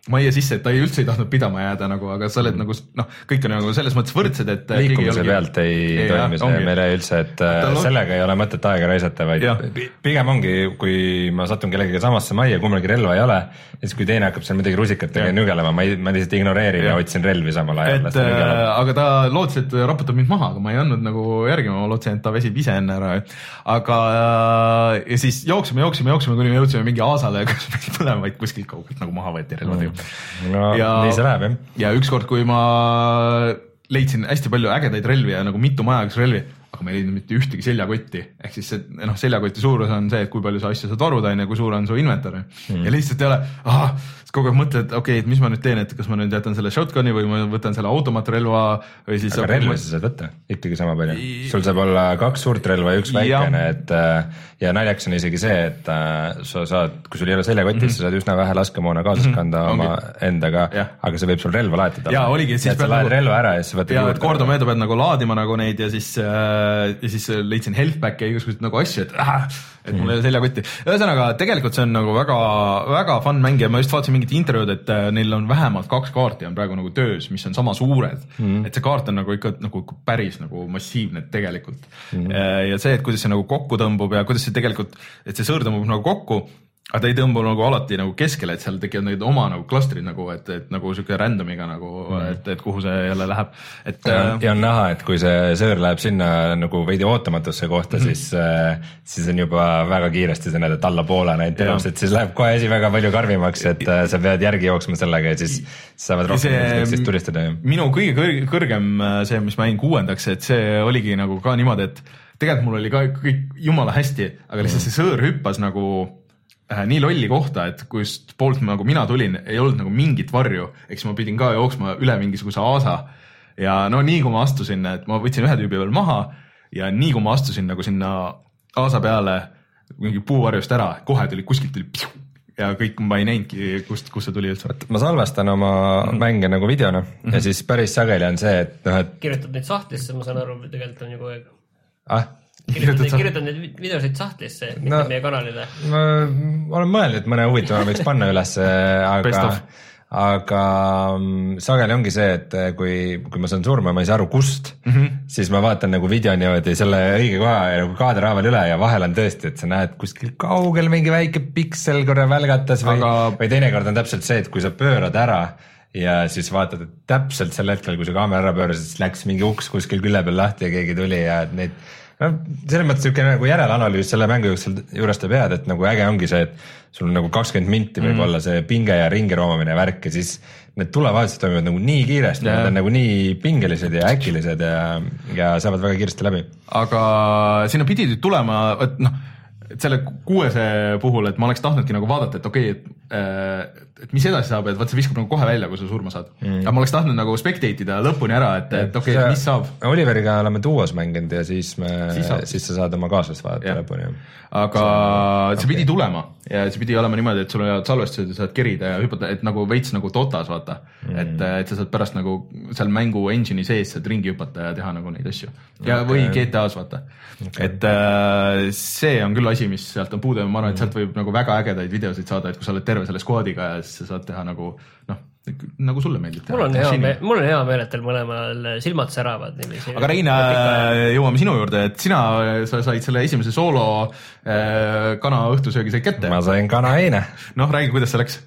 Speaker 1: majja sisse, et ta ei üldse ei tahtnud pidama jääda nagu, aga sa oled
Speaker 2: Mm.
Speaker 1: nagu noh, kõik on nagu selles mõttes võrdsed, et.
Speaker 2: liikumise pealt ei, ei toimi see meile üldse, et äh,
Speaker 1: on-
Speaker 2: sellega ei ole mõtet aega raisata, vaid pi- pigem ongi, kui ma satun kellegagi samasse majja, kummalgi relva ei ole, ja siis kui teine hakkab seal midagi rusikatega nügelema, ma ei, ma lihtsalt ignoreerin ja
Speaker 1: Jah.
Speaker 2: otsin relvi samal ajal.
Speaker 1: et äh, aga ta lootis, et raputab mind maha, aga ma ei andnud nagu järgi, ma lootsin, et ta väsib ise enne ära. aga äh, ja siis jooksime, jooksime, jooksime, kuni me jõudsime mingi aasale, kus meid mõlemaid kuskilt kaugelt nagu maha võeti relvadega
Speaker 2: Mm. No ja... nii see läheb jah.
Speaker 1: ja ükskord, kui ma leidsin hästi palju ägedaid relvi ja nagu mitu majagasrelvi, aga ma ei leidnud mitte ühtegi seljakotti, ehk siis see noh, seljakoti suurus on see, et kui palju sa asju saad varuda, on ju, kui suur on su inventar mm. ja lihtsalt ei ole, kogu aeg mõtled, okei okay,, et mis ma nüüd teen, et kas ma nüüd jätan selle shotgun'i või ma võtan selle automaatrelva või siis.
Speaker 2: aga relvi sa saad võtta ikkagi sama palju, sul saab olla kaks suurt relva ja üks väikene, et äh, ja naljakas on isegi see, et äh, sa saad, kui sul ei ole seljakotis mm, -hmm. sa saad üsna vähe laskemoona kaasas
Speaker 1: Mhm.
Speaker 2: kanda mm -hmm. oma endaga, aga see võib sul relva laetud
Speaker 1: Jaa, oligi, et siis
Speaker 2: sa
Speaker 1: pead
Speaker 2: laed
Speaker 1: nagu-
Speaker 2: relva ära ja siis võtad
Speaker 1: ja et kordamööda pead nagu laadima nagu neid ja siis äh, ja siis leidsin health back'e ja igasuguseid nagu asju, et äh, et mul ei ole seljakotti. ühesõnaga tegelikult see on nagu väga-väga fun mäng ja ma just vaatasin mingit intervjuud, et äh, neil on vähemalt kaks kaarti on praegu nagu töös, mis on sama suured. Mm.. et see kaart on nagu ikka nagu päris nagu massiivne tegelikult. Mm.. ja see, et kuidas see nagu kokku tõmbub ja kuidas see tegelikult, et see sõõr tõmbub nagu kokku aga ta ei tõmba nagu alati nagu keskele, et seal tekivad need oma nagu klastrid nagu, et, et nagu sihuke random'iga nagu mm., et, et kuhu see jälle läheb, et.
Speaker 2: ja, on näha, et kui see sõõr läheb sinna nagu veidi ootamatusse kohta mm, -hmm. siis äh,, siis on juba väga kiiresti sa näed, et allapoole on ainult elus, et siis läheb kohe asi väga palju karmimaks, et äh, sa pead järgi jooksma sellega ja siis saavad rohkem üksteist tulistada
Speaker 1: minu kõige kõrg, kõrgem äh, see, mis ma jäin kuuendaks, et see oligi nagu ka niimoodi, et tegelikult mul oli ka kõik jumala hästi, aga lihtsalt see sõõr hüppas nagu äh, nii lolli kohta, et kust poolt nagu mina tulin, ei olnud nagu mingit varju, eks ma pidin ka jooksma üle mingisuguse aasa. ja no nii kui ma astusin, et ma võtsin ühe tüübi veel maha ja nii kui ma astusin nagu sinna aasa peale mingi puuvarjust ära, kohe tuli kuskilt tuli psiu, ja kõik ma ei näinudki, kust, kust see tuli üldse.
Speaker 2: ma salvestan oma mm -hmm. mänge nagu videona mm -hmm. ja siis päris sageli on see, et noh, et
Speaker 3: kirjutad neid sahtlisse, ma saan aru, tegelikult on ju kogu aeg.
Speaker 2: ah,
Speaker 3: kirjutad neid, kirjutad neid videosid sahtlisse, mitte
Speaker 2: No.
Speaker 3: meie kanalile.
Speaker 2: ma olen mõelnud, et mõne huvitava võiks panna ülesse, aga aga mm, sageli ongi see, et eh, kui, kui ma saan surma ja ma ei saa aru, kust mm. -hmm. siis ma vaatan nagu video niimoodi selle õige koha ja nagu kaaderhaaval üle ja vahel on tõesti, et sa näed kuskil kaugel mingi väike piksel korra välgatas või
Speaker 1: Aga-
Speaker 2: või teinekord on täpselt see, et kui sa pöörad ära ja siis vaatad, et täpselt sel hetkel, kui sa kaamera ära pöörasid, siis läks mingi uks kuskil külje peal lahti ja keegi tuli ja et neid noh, selles mõttes niisugune nagu järelanalüüs selle mängu jooksul juures teeb head, et nagu äge ongi see, et sul nagu kakskümmend minti võib mm. olla see pinge ja ringi roomamine ja värk ja siis need tulevahetused toimuvad nagu nii kiiresti yeah., nad on nagu nii pingelised ja äkilised ja, ja saavad väga kiiresti läbi.
Speaker 1: aga sinna pidi nüüd tulema, et noh, et selle kuuese puhul, et ma oleks tahtnudki nagu vaadata, et okei okay,, et et mis edasi saab, et vaat see viskab nagu kohe välja, kui sa surma saad mm.. aga ma oleks tahtnud nagu spectate ida lõpuni ära, et, et okei okay,, mis saab.
Speaker 2: Oliveriga oleme duos mänginud ja siis me,
Speaker 1: Siis saab.
Speaker 2: siis sa saad oma kaaslast vaadata lõpuni.
Speaker 1: Aga see pidi tulema. Ja see pidi olema niimoodi, et sul on head salvestused ja saad kerida ja hüpata, et nagu veits nagu Dotas vaata. Mm.. et, et sa saad pärast nagu seal mängu engine'i sees saad ringi hüpata ja teha nagu neid asju. ja okay. või GTA-s vaata. Okay.. et äh, see on küll asi, mis sealt on puudu ja ma arvan, et sealt võib nagu väga ägedaid videosid saada, et kui sa oled terve selle squad'iga ja siis sa saad teha nagu noh, nagu sulle meeldib teha.
Speaker 3: mul on hea meel, mul on hea meel, et teil mõlemal silmad säravad niiviisi.
Speaker 1: aga Rein, jõuame sinu juurde, et sina, sa said selle esimese soolo äh, kana õhtusöögi said kätte
Speaker 2: ma. sain kana eine
Speaker 1: noh, räägi, kuidas see läks?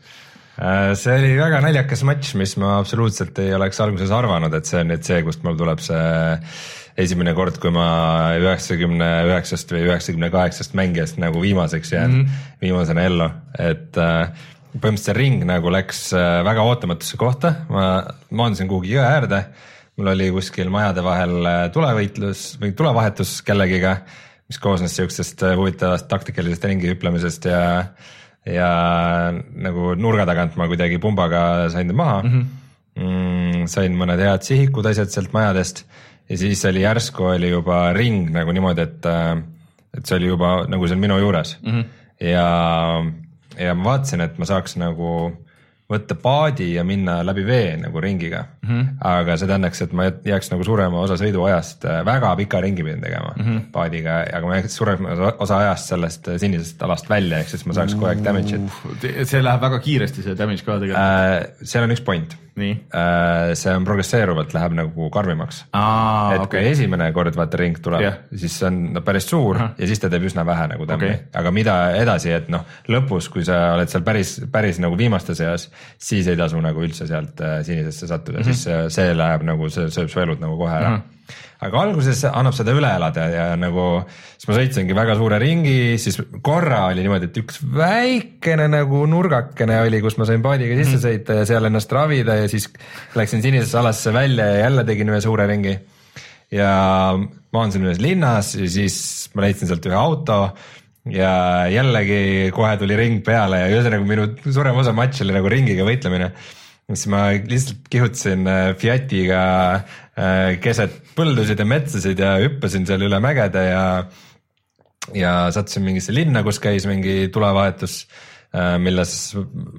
Speaker 2: Äh, see oli väga naljakas matš, mis ma absoluutselt ei oleks alguses arvanud, et see on nüüd see, kust mul tuleb see esimene kord, kui ma üheksakümne üheksast või üheksakümne kaheksast mängijast nagu viimaseks jään mm, -hmm. viimasena ellu, et äh, põhimõtteliselt see ring nagu läks äh, väga ootamatusse kohta, ma maandusin kuhugi jõe äärde. mul oli kuskil majade vahel äh, tulevõitlus või tulevahetus kellegiga, mis koosnes siuksest äh, huvitavast taktikalisest ringi hüplemisest ja, ja nagu nurga tagant ma kuidagi pumbaga sain ta maha mm. -hmm. Mm, sain mõned head sihikud, asjad sealt majadest ja siis oli järsku oli juba ring nagu niimoodi, et, et see oli juba nagu seal minu juures mm. -hmm. ja ja ma vaatasin, et ma saaks nagu võtta paadi ja minna läbi vee nagu ringiga mm. -hmm. aga see tähendaks, et ma jääks nagu suurema osa sõiduajast äh, väga pika ringi pidin tegema mm -hmm. paadiga, aga ma jääks suurema osa ajast sellest äh, sinisest alast välja, ehk siis ma saaks kogu aeg damage'it.
Speaker 1: see läheb väga kiiresti, see damage ka tegelikult
Speaker 2: äh,. seal on üks point. See on progresseeruvalt läheb nagu karmimaks. et okay. kui esimene kord vaata ring tuleb yeah., siis see on no, päris suur -huh. ja siis ta teeb üsna vähe nagu tämmi okay., aga mida edasi, et noh, lõpus, kui sa oled seal päris, päris nagu viimaste seas siis ei tasu nagu üldse sealt äh, sinisesse sattuda mm, -hmm. siis see, see läheb nagu, see sööb su elud nagu kohe ära mm. -hmm aga alguses annab seda üle elada ja nagu siis ma sõitsingi väga suure ringi, siis korra oli niimoodi, et üks väikene nagu nurgakene oli, kus ma sain paadiga sisse mhm. sõita ja seal ennast ravida ja siis läksin sinisesse alasse välja ja jälle tegin ühe suure ringi. ja maandusin ühes linnas ja siis ma leidsin sealt ühe auto ja jällegi kohe tuli ring peale ja ühesõnaga minu suurem osa matš oli nagu ringiga võitlemine. Siis ma lihtsalt kihutasin äh, Fiatiga äh, keset põldusid ja metsasid ja hüppasin seal üle mägede ja ja sattusin mingisse linna, kus käis mingi tulevahetus, äh, milles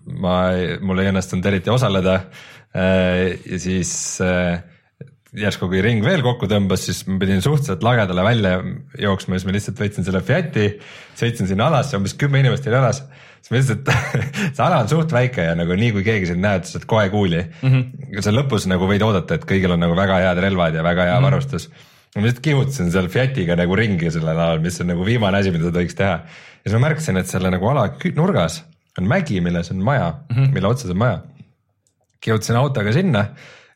Speaker 2: ma, mul ei õnnestunud eriti osaleda. ja siis järsku kui ring veel kokku tõmbas, siis ma pidin suhteliselt lagedale välja jooksma, siis ma lihtsalt võtsin selle Fiati, sõitsin sinna alasse, umbes kümme inimest oli alas. Siis ma ütlesin, et *laughs* see ala on suht väike ja nagu nii kui keegi sind näeb, sa saad kohe kuuli mm. -hmm. sa lõpus nagu võid oodata, et kõigil on nagu väga head relvad ja väga hea mm -hmm. varustus. ma lihtsalt kihutasin seal Fiatiga nagu ringi sellel alal, mis on nagu viimane asi, mida tohiks teha. ja siis ma märkasin, et selle nagu ala nurgas on mägi, milles on maja mm, -hmm. mille otsas on maja. kihutasin autoga sinna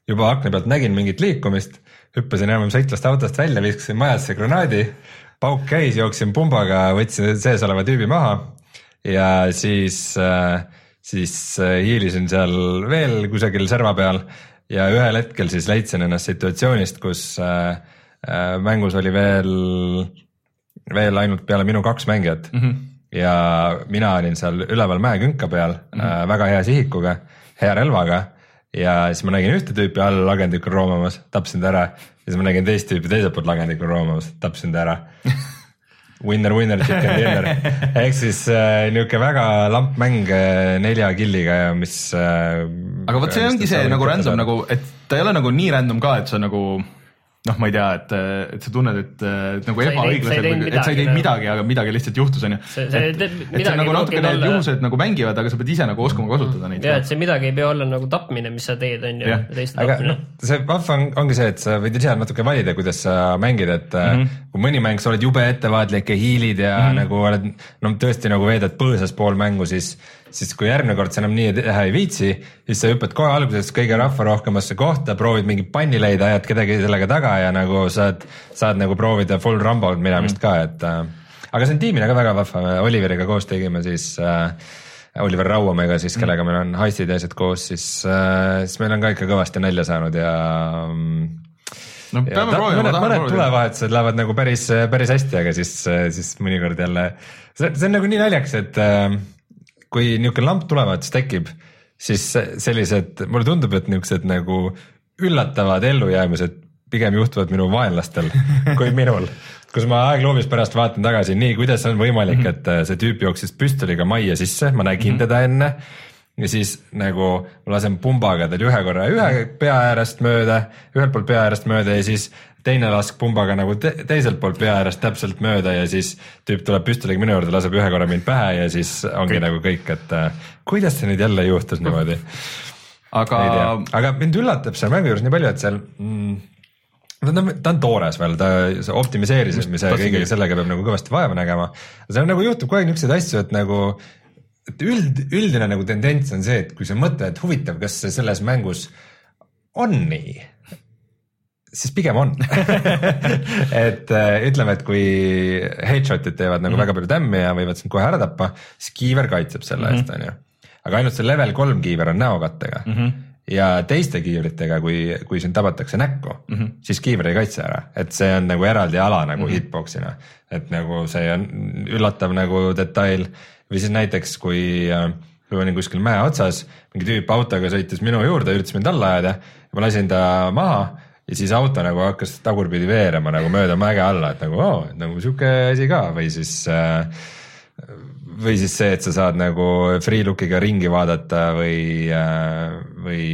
Speaker 2: juba akna pealt nägin mingit liikumist, hüppasin enam-vähem sõitvast autost välja, viskasin majasse granaadi, pauk käis, jooksin pumbaga, võtsin sees oleva tüübi maha ja siis, äh, siis äh, hiilisin seal veel kusagil serva peal ja ühel hetkel siis leidsin ennast situatsioonist, kus äh, mängus oli veel, veel ainult peale minu kaks mängijat mm. -hmm ja mina olin seal üleval mäekünka peal mm -hmm. väga hea sihikuga, hea relvaga ja siis ma nägin ühte tüüpi all lagendikul roomamas, tapsin ta ära. ja siis ma nägin teist tüüpi teiselt poolt lagendikul roomamas, tapsin ta ära *laughs* Winner, winner, chicken *laughs* dinner ehk siis äh, niisugune väga lamp mäng äh, nelja killiga ja mis äh,.
Speaker 1: aga vot see ongi see nagu random nagu, et ta ei ole nagu nii random ka, et sa nagu noh, ma ei tea, et, et sa tunned, et, et nagu ebaõiglaselt, et sa ei teinud midagi, aga midagi lihtsalt juhtus, on ju. et, et see nagu natukene olla... juhused nagu mängivad, aga sa pead ise nagu oskama kasutada neid.
Speaker 3: ja, et see midagi ei pea olla nagu tapmine, mis sa teed, on ju.
Speaker 2: aga noh, see vahva on, ongi see, et sa võid ise natuke valida, kuidas sa mängid, et mm -hmm. kui mõni mäng, sa oled jube ettevaatlik ja hiilid ja mm -hmm. nagu oled no tõesti nagu veedad põõsas pool mängu, siis siis kui järgmine kord sa enam nii teha ei viitsi, siis sa hüppad kohe alguses kõige rahvarohkemasse kohta, proovid mingit panni leida, ajad kedagi sellega taga ja nagu saad, saad nagu proovida full rumble minemist mm. ka, et äh, aga see on tiimina ka väga vahva, Oliveriga koos tegime siis äh, Oliver Rauamäega siis, kellega meil on heistid ja asjad koos, siis äh,, siis meil on ka ikka kõvasti nalja saanud ja
Speaker 1: no peame ta, proovima.
Speaker 2: mõned, mõned tulevahetused lähevad nagu päris, päris hästi, aga siis, siis mõnikord jälle, see, see on nagu nii naljakas, et äh, kui niisugune lamp tulevahetus tekib, siis sellised, mulle tundub, et niisugused nagu üllatavad ellujäämised pigem juhtuvad minu vaenlastel *laughs* kui minul, kus ma aegloobis pärast vaatan tagasi, nii, kuidas on võimalik, mhm. et äh, see tüüp jooksis püstoliga majja sisse, ma nägin mm -hmm. teda enne ja siis nagu ma lasen pumbaga tal ühe korra ühe pea äärest mööda, ühelt poolt pea äärest mööda ja siis teine lask pumbaga nagu te teiselt poolt pea äärest täpselt mööda ja siis tüüp tuleb püstoliga minu juurde, laseb ühe korra mind pähe ja siis ongi kõik. nagu kõik, et äh, kuidas see nüüd jälle juhtus niimoodi.
Speaker 1: aga,
Speaker 2: aga mind üllatab selle mängu juures nii palju, et seal mm, ta on, ta on toores veel, ta optimiseerimise kõigega sellega peab nagu kõvasti vaeva nägema. seal nagu juhtub kogu aeg niisuguseid asju, et nagu, et üld, üldine nagu tendents on see, et kui sa mõtled, et huvitav, kas selles mängus on nii siis pigem on *laughs* et äh, ütleme, et kui headshot'id teevad nagu mm -hmm. väga palju tämmi ja võivad sind kohe ära tappa, siis kiiver kaitseb selle mm -hmm. eest, on ju. aga ainult see level kolm kiiver on näokattega mm. -hmm ja teiste kiivritega, kui, kui sind tabatakse näkku mm, -hmm. siis kiiver ei kaitse ära, et see on nagu eraldi ala nagu mm -hmm. hitbox'ina. et nagu see on üllatav nagu detail või siis näiteks, kui, kui olin kuskil mäe otsas, mingi tüüp autoga sõitis minu juurde, üritas mind alla ajada, ma lasin ta maha ja siis auto nagu hakkas tagurpidi veerema nagu mööda mäge alla, et nagu oo, nagu sihuke asi ka või siis äh, või siis see, et sa saad nagu free look'iga ringi vaadata või, äh, või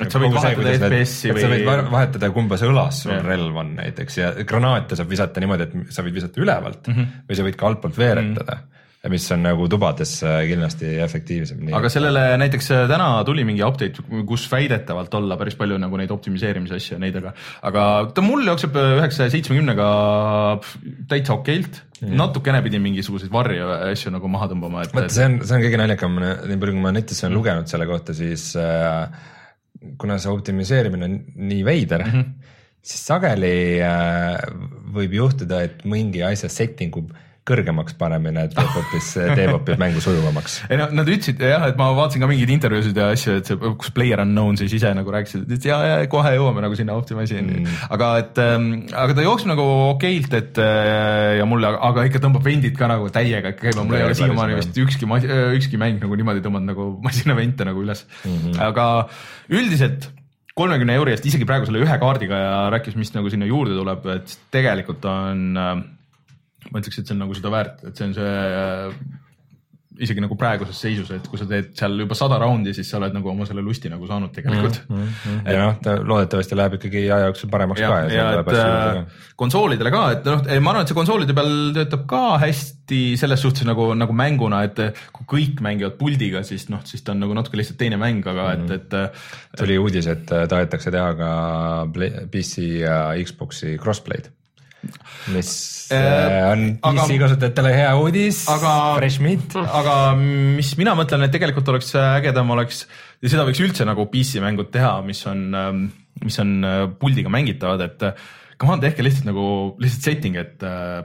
Speaker 1: et sa võid vahetada FPS-i või.
Speaker 2: sa võid vahetada, kumbas õlas sul yeah. relv on näiteks ja granaate saab visata niimoodi, et sa võid visata ülevalt mm -hmm. või sa võid ka altpoolt veeretada mm. -hmm mis on nagu tubades äh, kindlasti efektiivsem.
Speaker 1: aga sellele näiteks äh, täna tuli mingi update, kus väidetavalt olla päris palju nagu neid optimiseerimise asju ja neid, aga, aga ta mul jookseb üheksasaja seitsmekümnega täitsa okeilt mm.. natukene pidi mingisuguseid varje asju nagu maha tõmbama, et.
Speaker 2: vaata, see on, see on kõige naljakam, nii palju kui ma netis olen lugenud selle kohta, siis äh, kuna see optimiseerimine on nii veider mm, -hmm. siis sageli äh, võib juhtuda, et mingi asja setting ub kõrgemaks panemine teeb hoopis, teeb hoopis mängu sujuvamaks.
Speaker 1: ei no nad ütlesid jah, et ma vaatasin ka mingeid intervjuusid ja asju, et see, kus Player Unknown siis ise nagu rääkisid, et ja, ja kohe jõuame nagu sinna optimiseerimiseni mm., aga et ähm,, aga ta jookseb nagu okeilt, et äh, ja mulle, aga ikka tõmbab vendid ka nagu täiega käima, mul ei ole siiamaani vist ükski, ükski mäng nagu niimoodi tõmmanud nagu *laughs* masinavente nagu üles mm, -hmm. aga üldiselt kolmekümne euri eest isegi praegu selle ühe kaardiga ja rääkis, mis nagu sinna juurde tuleb, et tegelikult on äh, ma ütleks, et see on nagu seda väärt, et see on see äh, isegi nagu praeguses seisus, et kui sa teed seal juba sada raundi, siis sa oled nagu oma selle lusti nagu saanud tegelikult mm.
Speaker 2: -hmm. ja noh, ta loodetavasti läheb ikkagi aja jooksul paremaks
Speaker 1: ja,
Speaker 2: ka.
Speaker 1: ja, ja et äh, konsoolidele ka, et noh, ma arvan, et see konsoolide peal töötab ka hästi selles suhtes nagu, nagu mänguna, et kui kõik mängivad puldiga, siis noh, siis ta on nagu natuke lihtsalt teine mäng, aga mm -hmm. et, et.
Speaker 2: tuli uudis, et tahetakse teha ka PC ja Xbox'i crossplay'd mis äh, on PC kasutajatele hea uudis, fresh meat.
Speaker 1: aga mis mina mõtlen, et tegelikult oleks ägedam oleks ja seda võiks üldse nagu PC mängud teha, mis on, ähm, mis on äh, puldiga mängitavad, et come on, tehke lihtsalt nagu lihtsalt setting, et äh,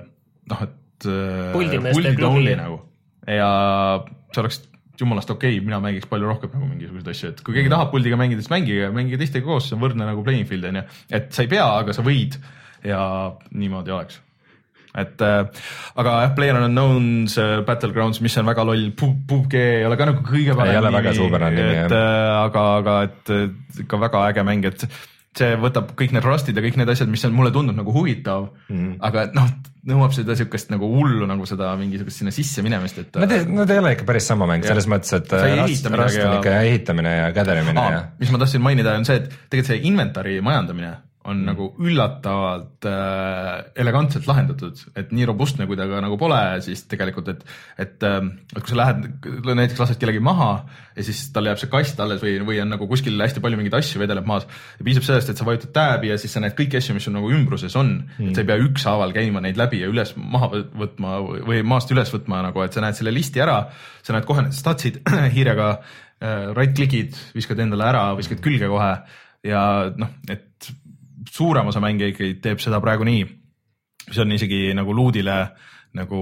Speaker 1: noh, et
Speaker 3: puldimeeste klubi.
Speaker 1: nagu. Ja see oleks jumalast okei okay,, mina mängiks palju rohkem nagu mingisuguseid asju, et kui keegi tahab puldiga mängida, siis mängige, mängige teistega koos, see on võrdne nagu playing field on ju, et sa ei pea, aga sa võid ja niimoodi oleks et äh, aga jah, Player Unknown's äh, Battlegrounds, mis on väga loll, PUBG ei ole ka nagu kõige parem
Speaker 2: nimi
Speaker 1: jah. Äh, aga, aga et ikka väga äge mäng, et see võtab kõik need rustid ja kõik need asjad, mis on mulle tundnud nagu huvitav mm., aga noh, nõuab seda siukest nagu hullu nagu seda mingisugust sinna sisse minemist, et.
Speaker 2: Nad ei, nad ei ole ikka päris sama mäng selles mõttes, et rast, rast on ikka ehitamine ja kädelemine
Speaker 1: Aa,
Speaker 2: ja.
Speaker 1: mis ma tahtsin mainida, on see, et tegelikult see inventar'i majandamine on mm. nagu üllatavalt äh, elegantselt lahendatud, et nii robustne kui ta ka nagu pole, siis tegelikult, et, et, äh, et kui sa lähed, näiteks lased kellegi maha ja siis tal jääb see kast alles või, või on nagu kuskil hästi palju mingeid asju vedeleb maas. ja piisab sellest, et sa vajutad tääbi ja siis sa näed kõiki asju, mis sul nagu ümbruses on mm., et sa ei pea ükshaaval käima neid läbi ja üles maha võtma või maast üles võtma nagu, et sa näed selle listi ära, sa näed kohe need statsid *clears throat* hiirega äh,, right click'id, viskad endale ära, viskad külge kohe ja noh, et suurem osa mänge ikkagi teeb seda praegu nii, mis on isegi nagu luudile nagu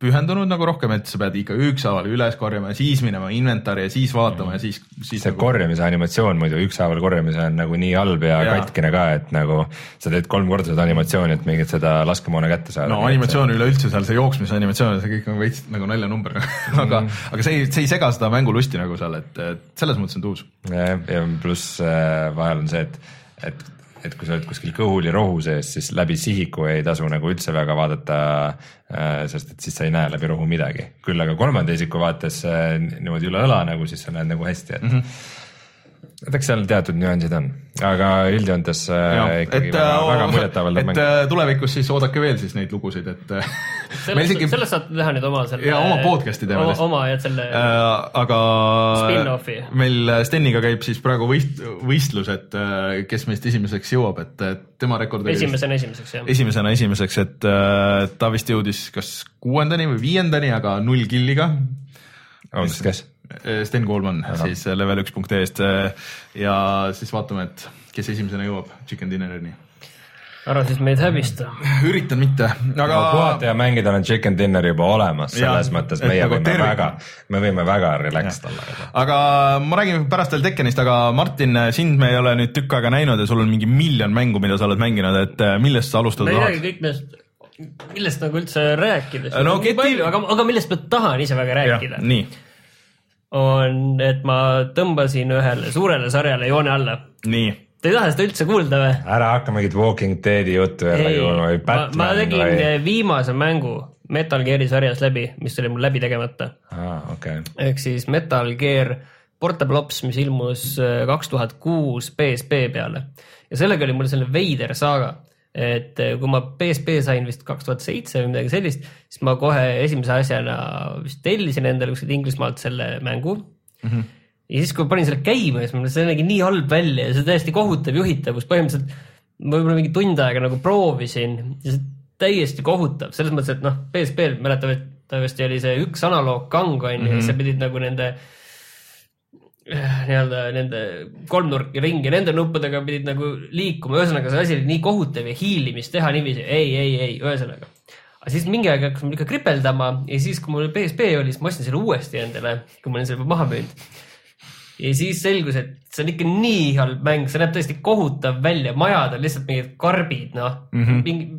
Speaker 1: pühendunud nagu rohkem, et sa pead ikka ükshaaval üles korjama ja siis minema inventari ja siis vaatama ja siis, siis.
Speaker 2: see nagu... korjamise animatsioon muidu ükshaaval korjamise on nagu nii halb ja, ja katkine ka, et nagu sa teed kolm korda seda animatsiooni, et mingit seda laskemoona kätte saada.
Speaker 1: no animatsioon üleüldse seal, see jooksmise animatsioon, see kõik on veits nagu naljanumber *laughs* aga mm., aga see ei, see ei sega seda mängulusti nagu seal, et, et selles mõttes on tuus.
Speaker 2: ja, ja pluss äh, vahel on see, et, et et kui sa oled kuskil kõhul ja rohu sees, siis läbi sihiku ei tasu nagu üldse väga vaadata, äh, sest et siis sa ei näe läbi rohu midagi. küll aga kolmanda isiku vaates äh, niimoodi üle õla nagu, siis sa näed nagu hästi, et mm. -hmm eks seal teatud nüansid on, aga üldjoontes äh, ikkagi et, väga, äh, väga muljetavaldav
Speaker 1: mäng. et tulevikus siis oodake veel siis neid lugusid, et
Speaker 3: sellest, isegi... sellest saad teha nüüd oma selle.
Speaker 1: ja oma podcast'i teeme
Speaker 3: lihtsalt. oma ja selle
Speaker 1: äh,. aga
Speaker 3: spin-off'i.
Speaker 1: meil Steniga käib siis praegu võist-, võistlus, et kes meist esimeseks jõuab, et tema rekord
Speaker 3: esimesena esimeseks, jah.
Speaker 1: esimesena esimeseks, et äh, ta vist jõudis kas kuuendani või viiendani, aga null killiga.
Speaker 2: vabandust, kes?
Speaker 1: Äh, Sten Koolman siis äh, level üks.ee-st äh, ja siis vaatame, et kes esimesena jõuab chicken dinner'ini.
Speaker 3: ära siis meid häbista.
Speaker 1: üritan mitte,
Speaker 2: no
Speaker 1: aga
Speaker 2: puhata ja mängida on chicken dinner juba olemas, selles
Speaker 1: Jaa,
Speaker 2: mõttes meie
Speaker 1: nagu
Speaker 2: võime
Speaker 1: tervik-
Speaker 2: väga, me võime väga relaxed olla.
Speaker 1: aga ma räägin pärast veel Tekkenist, aga Martin, sind me ei ole nüüd tükk aega näinud ja sul on mingi miljon mängu, mida sa oled mänginud, et millest sa alustada
Speaker 3: ma ei
Speaker 1: tahad
Speaker 3: räägi? kõik nendest, millest nagu üldse rääkida,
Speaker 1: No
Speaker 3: no,
Speaker 1: Keti-
Speaker 3: palju, aga, aga millest ma tahan ise väga rääkida,
Speaker 1: nii,
Speaker 3: on, et ma tõmbasin ühele suurele sarjale joone alla.
Speaker 1: nii,
Speaker 3: Te ei taha seda üldse kuulda või?
Speaker 2: ära hakka mingit Walking Deadi juttu jälle kuulma või
Speaker 3: ma, ma
Speaker 2: Batman
Speaker 3: tegin
Speaker 2: või.
Speaker 3: viimase mängu Metal Gear'i sarjas läbi, mis oli mul läbi tegemata.
Speaker 2: aa, okei.
Speaker 3: ehk siis Metal Gear Portable Ops, mis ilmus äh, kaks tuhat kuus PSP peale ja sellega oli mul selline veider saaga, et äh, kui ma PSP sain vist kaks tuhat seitse või midagi sellist, siis ma kohe esimese asjana vist tellisin endale kuskilt Inglismaalt selle mängu mm. -hmm. ja siis, kui panin selle käima, siis ma mõtlesin, see nägi nii halb välja ja see täiesti kohutav juhitavus, põhimõtteliselt ma võib-olla mingi tund aega nagu proovisin ja see täiesti kohutav, selles mõttes, et noh, PSP-l mäletatavasti oli see üks analoogkang on ju sa pidid nagu nende eh, nii-öelda nende kolmnurki ringi, nende nuppudega pidid nagu liikuma, ühesõnaga see asi oli nii kohutav ja hiilimist teha niiviisi, ei, ei, ei, ühesõnaga. aga siis mingi aeg hakkas mul ikka kripeldama ja siis, kui mul PSP oli, siis ma ostsin selle uuesti endale, kui ma olin selle maha müünud. ja siis selgus, et see on ikka nii halb mäng, see näeb tõesti kohutav välja, majad on lihtsalt mingid karbid, noh mm -hmm. mingi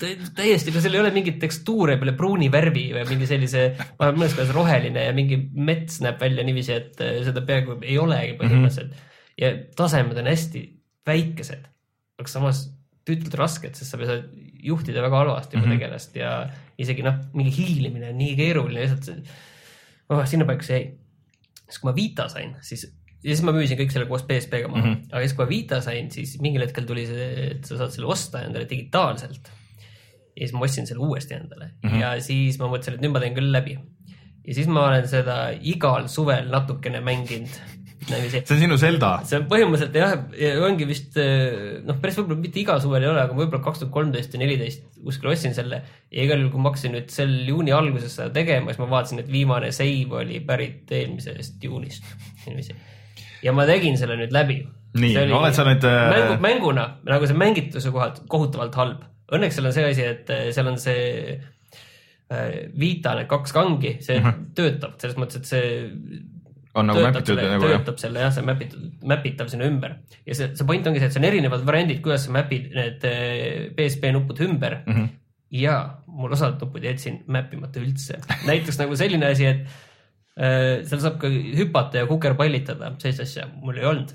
Speaker 3: täiesti, ega seal ei ole mingit tekstuure peale pruuni värvi või mingi sellise, mõnes kohas roheline ja mingi mets näeb välja niiviisi, et äh, seda peaaegu ei olegi põhimõtteliselt mm. -hmm. ja tasemed on hästi väikesed, aga samas tüütult rasked, sest sa pead juhtida väga halvasti oma mm -hmm. tegelast ja isegi noh, mingi hiilimine on nii keeruline, lihtsalt oh, sinnapaika see jäi. siis kui ma Vita sain, siis ja siis ma müüsin kõik selle koos PSP-ga maha mm, -hmm. aga siis kui ma Vita sain, siis mingil hetkel tuli see, et sa saad selle osta endale digitaalselt. Ja siis ma ostsin selle uuesti endale mm -hmm. ja siis ma mõtlesin, et nüüd ma teen küll läbi. ja siis ma olen seda igal suvel natukene mänginud. *laughs*
Speaker 1: see on sinu Zelda.
Speaker 3: see on põhimõtteliselt jah, ongi vist eh, noh, päris võib-olla mitte igal suvel ei ole, aga võib-olla kaks tuhat kolmteist ja neliteist kuskil ostsin selle. ja igal juhul, kui ma hakkasin nüüd sel juuni alguses seda tegema, siis ma vaatasin, et viimane save oli pärit eelmisest juunist. *laughs* ja ma tegin selle nüüd läbi.
Speaker 1: Nii, oled sa nüüd, äh,
Speaker 3: mängu, mänguna nagu see mängituse kohalt kohutavalt halb. Õnneks seal on see asi, et eh, seal on see äh, Vita need kaks kangi, see mm -hmm. töötab selles mõttes, et see
Speaker 1: on nagu mäpitud nagu jah.
Speaker 3: töötab selle jah, see mäpitud, mäpitav sinna ümber ja see, see point ongi see, et see on erinevad variandid, kuidas sa mäpid need eh, PSP nupud ümber mm. -hmm. ja mul osad nupud jätsin mäppimata üldse, näiteks nagu selline asi, et äh, seal saab ka hüpata ja kukerpallitada, sellist asja mul ei olnud.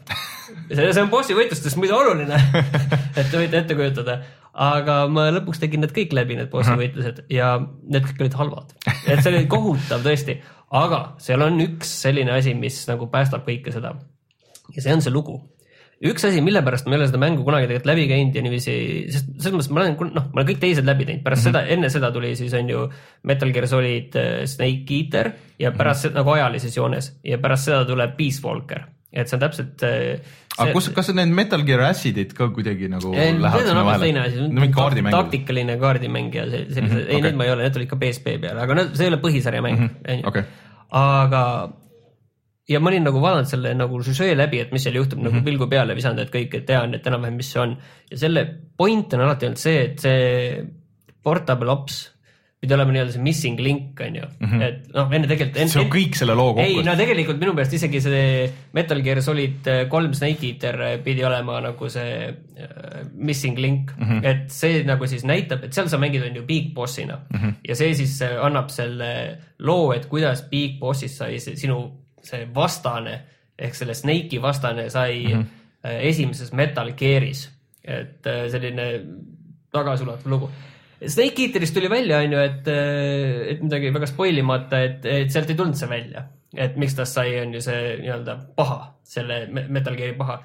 Speaker 3: see, see on bossi võitlustes muidu oluline, *laughs* et te võite ette kujutada, aga ma lõpuks tegin need kõik läbi, need bossi võitlused ja need kõik olid halvad, et see oli *laughs* kohutav tõesti, aga seal on üks selline asi, mis nagu päästab kõike seda ja see on see lugu. üks asi, mille pärast ma ei ole seda mängu kunagi tegelikult läbi käinud ja niiviisi, sest selles mõttes ma olen, noh, ma olen kõik teised läbi teinud, pärast mm -hmm. seda, enne seda tuli siis on ju Metal Gear Solid äh, Snake Eater ja pärast mm -hmm. seda nagu ajalises joones ja pärast seda tuleb Peace Walker, et see on täpselt.
Speaker 1: Aga kus, kas need Metal Gear Acidid ka kuidagi nagu
Speaker 3: Need
Speaker 1: lähevad
Speaker 3: on
Speaker 1: sinna
Speaker 3: hoopis teine
Speaker 1: vahele
Speaker 3: asi,
Speaker 1: no mingi kaardimängud.
Speaker 3: taktikaline kaardimäng ja see- sellised mm, -hmm, ei
Speaker 1: okei.
Speaker 3: need ma ei ole, need olid ka PSP peal, aga need, see ei ole põhisarja mäng mm, -hmm,
Speaker 1: okei.
Speaker 3: aga ja ma olin nagu vaadanud selle nagu süžee läbi, et mis seal juhtub mm, -hmm.
Speaker 1: Mhm.
Speaker 3: nagu pilgu peale visanud, et kõik, et tean, et enam-vähem, mis see on. ja selle point on alati olnud see, et see portable ops pidi olema nii-öelda see missing link on ju mm, -hmm. et noh, enne tegelikult.
Speaker 1: Mhm. see on kõik selle loo
Speaker 3: ei,
Speaker 1: kokku
Speaker 3: no. tegelikult minu meelest isegi see Metal Gear Solid äh, kolm Snake Eater pidi olema nagu see äh, missing link mm. -hmm. et see nagu siis näitab, et seal sa mängid on ju big boss'ina mm. -hmm. ja see siis äh, annab selle loo, et kuidas big boss'ist sai see sinu see vastane ehk selle Snake'i vastane sai mm. -hmm. esimeses Metal Gear'is, et äh, selline tagasiulatuv lugu Snake Eaterist tuli välja, on ju, et, et midagi väga spoil imata, et, et sealt ei tulnud see välja. et miks tast sai, on ju see nii-öelda paha, selle Me- Metal Gear'i paha.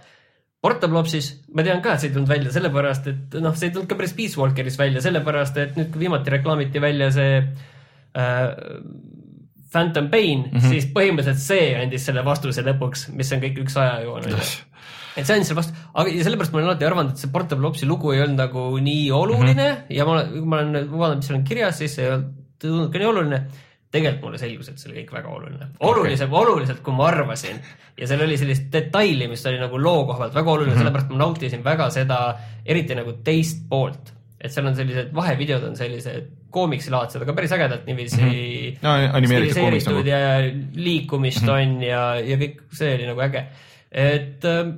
Speaker 3: Portable Opsis ma tean ka, et see ei tulnud välja sellepärast, et noh, see ei tulnud ka päris Peace Walkeris välja, sellepärast et nüüd, kui viimati reklaamiti välja see äh, Phantom Pain mm, -hmm. siis põhimõtteliselt see andis selle vastuse lõpuks, mis on kõik üks ajajoon et see andis selle vastu, aga ja sellepärast ma olen alati arvanud, et see Portable Opsi lugu ei olnud nagu nii oluline mm -hmm. ja ma olen, kui ma olen vaadanud, mis seal on kirjas, siis ei olnud tundnud ka nii oluline. tegelikult mulle selgus, et see oli kõik väga oluline, olulisem okay., oluliselt kui ma arvasin ja seal oli sellist detaili, mis oli nagu loo koha pealt väga oluline mm, -hmm. sellepärast ma nautisin väga seda, eriti nagu teist poolt, et seal on sellised vahevideod on sellised koomiksilaadsed, aga päris ägedalt niiviisi mm -hmm.
Speaker 1: No animeeritud koomiks nagu.
Speaker 3: ja liikumist mm -hmm. on ja, ja kõik see oli nagu äge, et äh,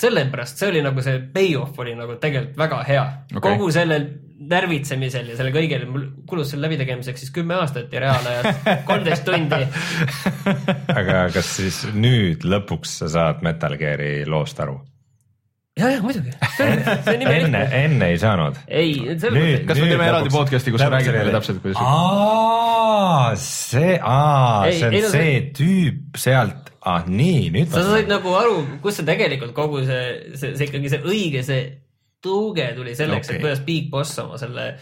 Speaker 3: sellepärast see oli nagu see payoff oli nagu tegelikult väga hea okay.. kogu sellel närvitsemisel ja selle kõigel, mul kulus selle läbitegemiseks siis kümme aastat ja reaalajas *laughs* kolmteist tundi.
Speaker 2: aga kas siis nüüd lõpuks sa saad Metal Gear'i loost aru?
Speaker 3: ja, ja muidugi,
Speaker 2: enne, enne ei saanud?
Speaker 3: ei, selles mõttes,
Speaker 1: kas me teeme eraldi podcast'i, kus räägid
Speaker 2: oli-
Speaker 1: meile täpselt, kuidas?
Speaker 2: aa, see, aa, see on
Speaker 3: ei, no
Speaker 2: see tüüp sealt, ah nii, nüüd
Speaker 3: sa said nagu aru, kus see tegelikult kogu see, see, see ikkagi see õige, see tõuge tuli selleks okay., et kuidas Big Boss oma selle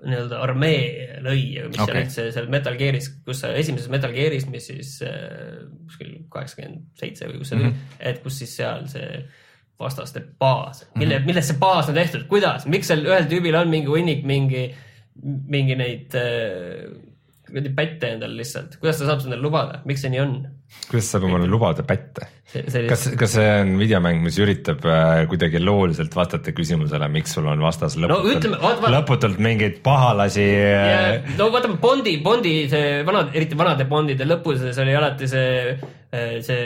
Speaker 3: nii-öelda armee lõi ja mis okay. Seal üldse seal Metal Gear'is, kus sa esimeses Metal Gear'is, mis siis äh, kuskil kaheksakümmend seitse või kus see tuli mm, -hmm. et kus siis seal see vastaste baas, mille mm, -hmm. millest see baas on tehtud, kuidas, miks seal ühel tüübil on mingi hunnik mingi, mingi neid äh, kuradi pätte endal lihtsalt, kuidas ta saab seda lubada, miks see nii on?
Speaker 2: kuidas saab omale lubada pätte?
Speaker 3: see
Speaker 2: kas, kas see on videomäng, mis üritab äh, kuidagi looliselt vastata küsimusele, miks sul on vastas lõputult
Speaker 3: ütleme, vaata- vaata-
Speaker 2: lõputult mingeid pahalasi äh,
Speaker 3: no vaatame Bondi, Bondi see vanad, eriti vanade Bondide lõpus oli alati see, see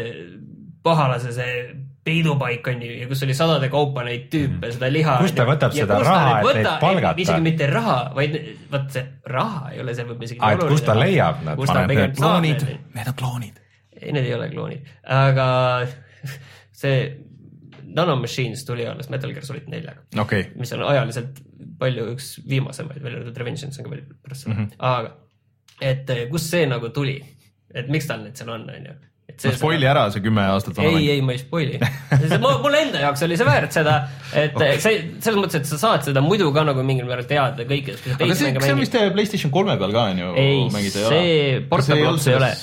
Speaker 3: pahalase see peidupaik on ju ja kus oli sadade kaupa neid tüüpe, seda liha.
Speaker 2: Kust ta võtab seda raha, et neid palgata?
Speaker 3: isegi mitte raha, vaid vot see raha ei ole seal võib-olla isegi.
Speaker 2: Aa, et kust ta leiab nad, paneb need
Speaker 1: kloonid
Speaker 3: need.,
Speaker 1: on kloonid.
Speaker 3: ei, need ei ole kloonid, aga *laughs* see Nanomachines tuli alles Metal Gear Solid neljaga
Speaker 1: okay.,
Speaker 3: mis on ajaliselt palju üks viimasemaid, välja arvatud Revengeance on ka palju pärast seda mm,
Speaker 1: Mhm.
Speaker 3: -hmm. aga et eh, kust see nagu tuli, et miks tal need seal on, onju.
Speaker 1: No spoil'i ära see kümme aastat vana
Speaker 3: ei,
Speaker 1: mäng.
Speaker 3: ei, ma ei spoil'i. *laughs* mul enda jaoks oli see väärt seda, et okay. see selles mõttes, et sa saad seda muidu ka nagu mingil määral teada kõikidest.
Speaker 1: aga see, see on vist PlayStation kolme peal ka on ju
Speaker 3: ei, see Portable Ops ei ole.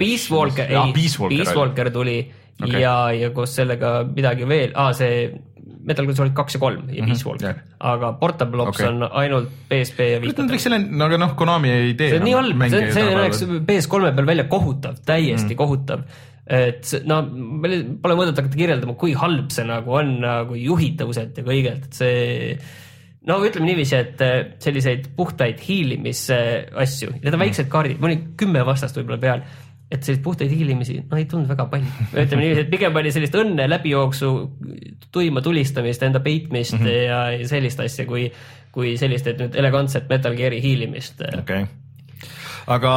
Speaker 3: Peace Walker, ei,
Speaker 1: Peace Walker
Speaker 3: tuli okay. ja, ja koos sellega midagi veel ah,, see Metal Gear Solid kaks ja kolm ja Peace Walker
Speaker 1: jah.
Speaker 3: aga Portable Ops okay. on ainult PSP ja Vita
Speaker 1: võiks. selle, aga noh, Konami ei tee.
Speaker 3: see on nii halb, see, see näeks PS3 peal välja kohutav, täiesti mm. kohutav. et no meil pole mõtet hakata kirjeldama, kui halb see nagu on nagu juhitavuselt ja kõigelt, et see no ütleme niiviisi, et eh, selliseid puhtaid hiilimisasju, need on väiksed kaardid, mul oli kümme vastast võib-olla peal, et selliseid puhtaid hiilimisi, no ei tulnud väga palju. ütleme niiviisi, et pigem oli sellist õnne läbijooksu, tuima tulistamist, enda peitmist mm -hmm. ja, ja sellist asja, kui, kui sellist, et nüüd elegantset Metal Gear'i hiilimist.
Speaker 1: okei okay. aga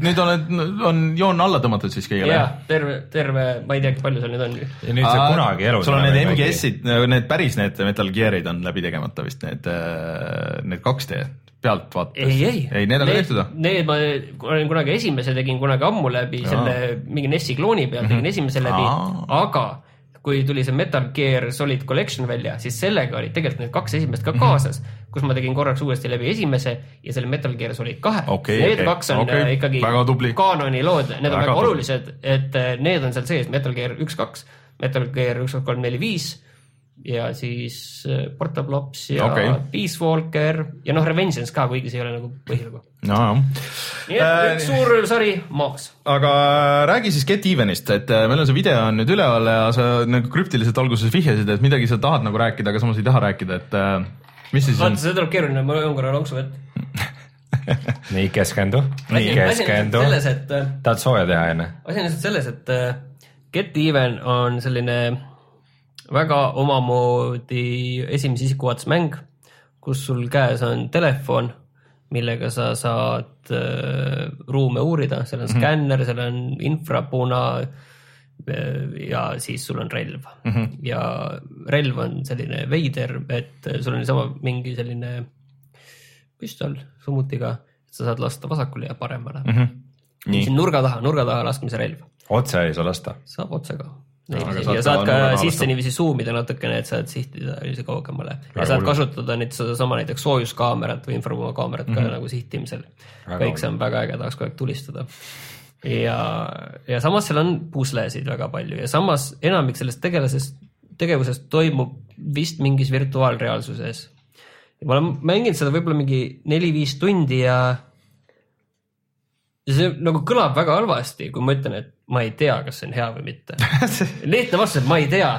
Speaker 1: nüüd oled, on joon alla tõmmatud siis kõigele
Speaker 3: ja? terve, terve, ma ei teagi, palju seal nüüd on.
Speaker 2: ja nüüd sa kunagi elus
Speaker 1: sul on need. MGS-id, need päris need Metal Gear'id on läbi tegemata vist need, need 2D pealt vaadates.
Speaker 3: ei, ei.
Speaker 1: ei, need on ka tehtud või?
Speaker 3: Need ma olen kunagi esimese tegin kunagi ammu läbi
Speaker 1: Jaa.
Speaker 3: selle mingi NES-i klooni peal tegin esimese läbi aga kui tuli see Metal Gear Solid Collection välja, siis sellega olid tegelikult need kaks esimest ka kaasas, kus ma tegin korraks uuesti läbi esimese ja selle Metal Gear Solid kahe
Speaker 1: Okei,
Speaker 3: Need
Speaker 1: okei,
Speaker 3: kaks on
Speaker 1: okei.
Speaker 3: äh, ikkagi kaanoni lood, need on
Speaker 1: Väga
Speaker 3: väga
Speaker 1: tubli.
Speaker 3: olulised, et äh, need on seal sees, Metal Gear üks, kaks, Metal Gear üks, kaks, kolm, neli, viis ja siis äh, Portable Ops ja okay. Peace Walker ja noh, Revengeance ka, kuigi see ei ole nagu põhilugu.
Speaker 1: nojah.
Speaker 3: nii et üks suur sari maas.
Speaker 1: aga räägi siis Get Evenist, et äh, meil on see video on nüüd üleval ja sa nagu krüptiliselt alguses vihjasid, et midagi sa tahad nagu rääkida, aga samas ei taha rääkida, et äh, mis siis on
Speaker 3: vaata, see tuleb keeruline, ma joon korra lonksu vett. *laughs*
Speaker 2: nii keskendu,
Speaker 3: on
Speaker 2: keskendu
Speaker 3: äh,
Speaker 2: tahad sooja teha enne?
Speaker 3: asi on lihtsalt selles, et äh, Get Even on selline väga omamoodi esimese isiku vaates mäng, kus sul käes on telefon, millega sa saad äh, ruume uurida, seal on mm -hmm. skänner, seal on infrapuna äh, ja siis sul on relv mm. -hmm. ja relv on selline veider, et sul on niisama mingi selline püstol summutiga, sa saad lasta vasakule ja paremale mm.
Speaker 1: Nii
Speaker 3: siin, nurga taha, nurga taha laskmise relv,
Speaker 2: otse ei saa lasta.
Speaker 3: saab otse ka.
Speaker 1: Aga
Speaker 3: ja
Speaker 1: saad
Speaker 3: saad
Speaker 1: ka
Speaker 3: ka sisse niiviisi zoom ida natukene, et saad sihtida niiviisi kaugemale ja
Speaker 2: Väga
Speaker 3: saad
Speaker 2: hull.
Speaker 3: kasutada nüüd sedasama näiteks soojuskaamerat või infrakaamerat
Speaker 1: Mhm.
Speaker 3: ka nagu sihtimisel. Kõik see on väga äge, tahaks kogu aeg tulistada. ja, ja samas seal on puslesid väga palju ja samas enamik sellest tegelasest, tegevusest toimub vist mingis ma olen mänginud seda võib-olla mingi neli-viis tundi ja ja see nagu kõlab väga halvasti, kui ma ütlen, et ma ei tea, kas see on hea või mitte. *laughs* lihtne vastus, et ma ei tea,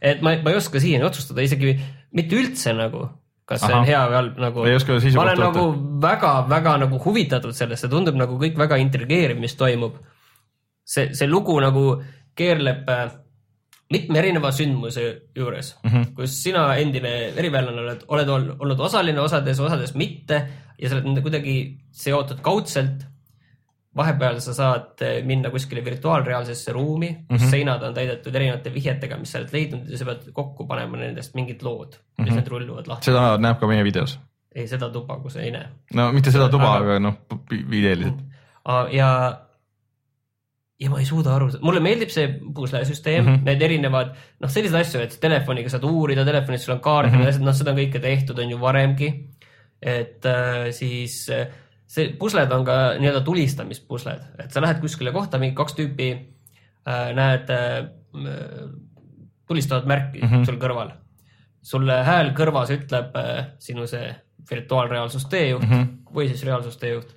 Speaker 3: et ma, ma ei oska siiani otsustada isegi mitte üldse nagu, kas see
Speaker 1: Ahah.
Speaker 3: on hea või halb nagu. Ma olen nagu väga-väga nagu huvitatud sellest, see tundub nagu kõik väga intrigeeriv, mis toimub. see, see lugu nagu keerleb äh, mitme erineva sündmuse juures mm, -hmm. kus sina endine veriväelane oled, oled ol- olnud osaline osades, osades mitte ja sa oled nende kuidagi seotud kaudselt. Vahepeal sa saad eh, minna kuskile virtuaalreaalsesse ruumi, kus mm -hmm. seinad on täidetud erinevate vihjetega, mis sa oled leidnud ja sa pead kokku panema nendest mingid lood, mis mm -hmm. need rulluvad lahti.
Speaker 1: seda näeb ka meie videos.
Speaker 3: ei, seda tuba, kus ei näe.
Speaker 1: no mitte seda tuba,
Speaker 3: Aga-
Speaker 1: noh, videoliselt.
Speaker 3: ja, ja ma ei suuda aru, mulle meeldib see puslesüsteem mm,
Speaker 1: Mhm.
Speaker 3: -hmm. need erinevad, noh, selliseid asju, et telefoniga saad uurida, telefonis sul on kaart mm,
Speaker 1: Mhm.
Speaker 3: -hmm. noh, seda on kõike tehtud, on ju varemgi. et äh, siis äh, see pusled on ka nii-öelda tulistamispusled, et sa lähed kuskile kohta, mingi kaks tüüpi äh, näed äh, tulistavat märki mm. -hmm. sul kõrval. sulle hääl kõrvas ütleb äh, sinu see virtuaalreaalsus teejuht mm. -hmm. või siis reaalsusteejuht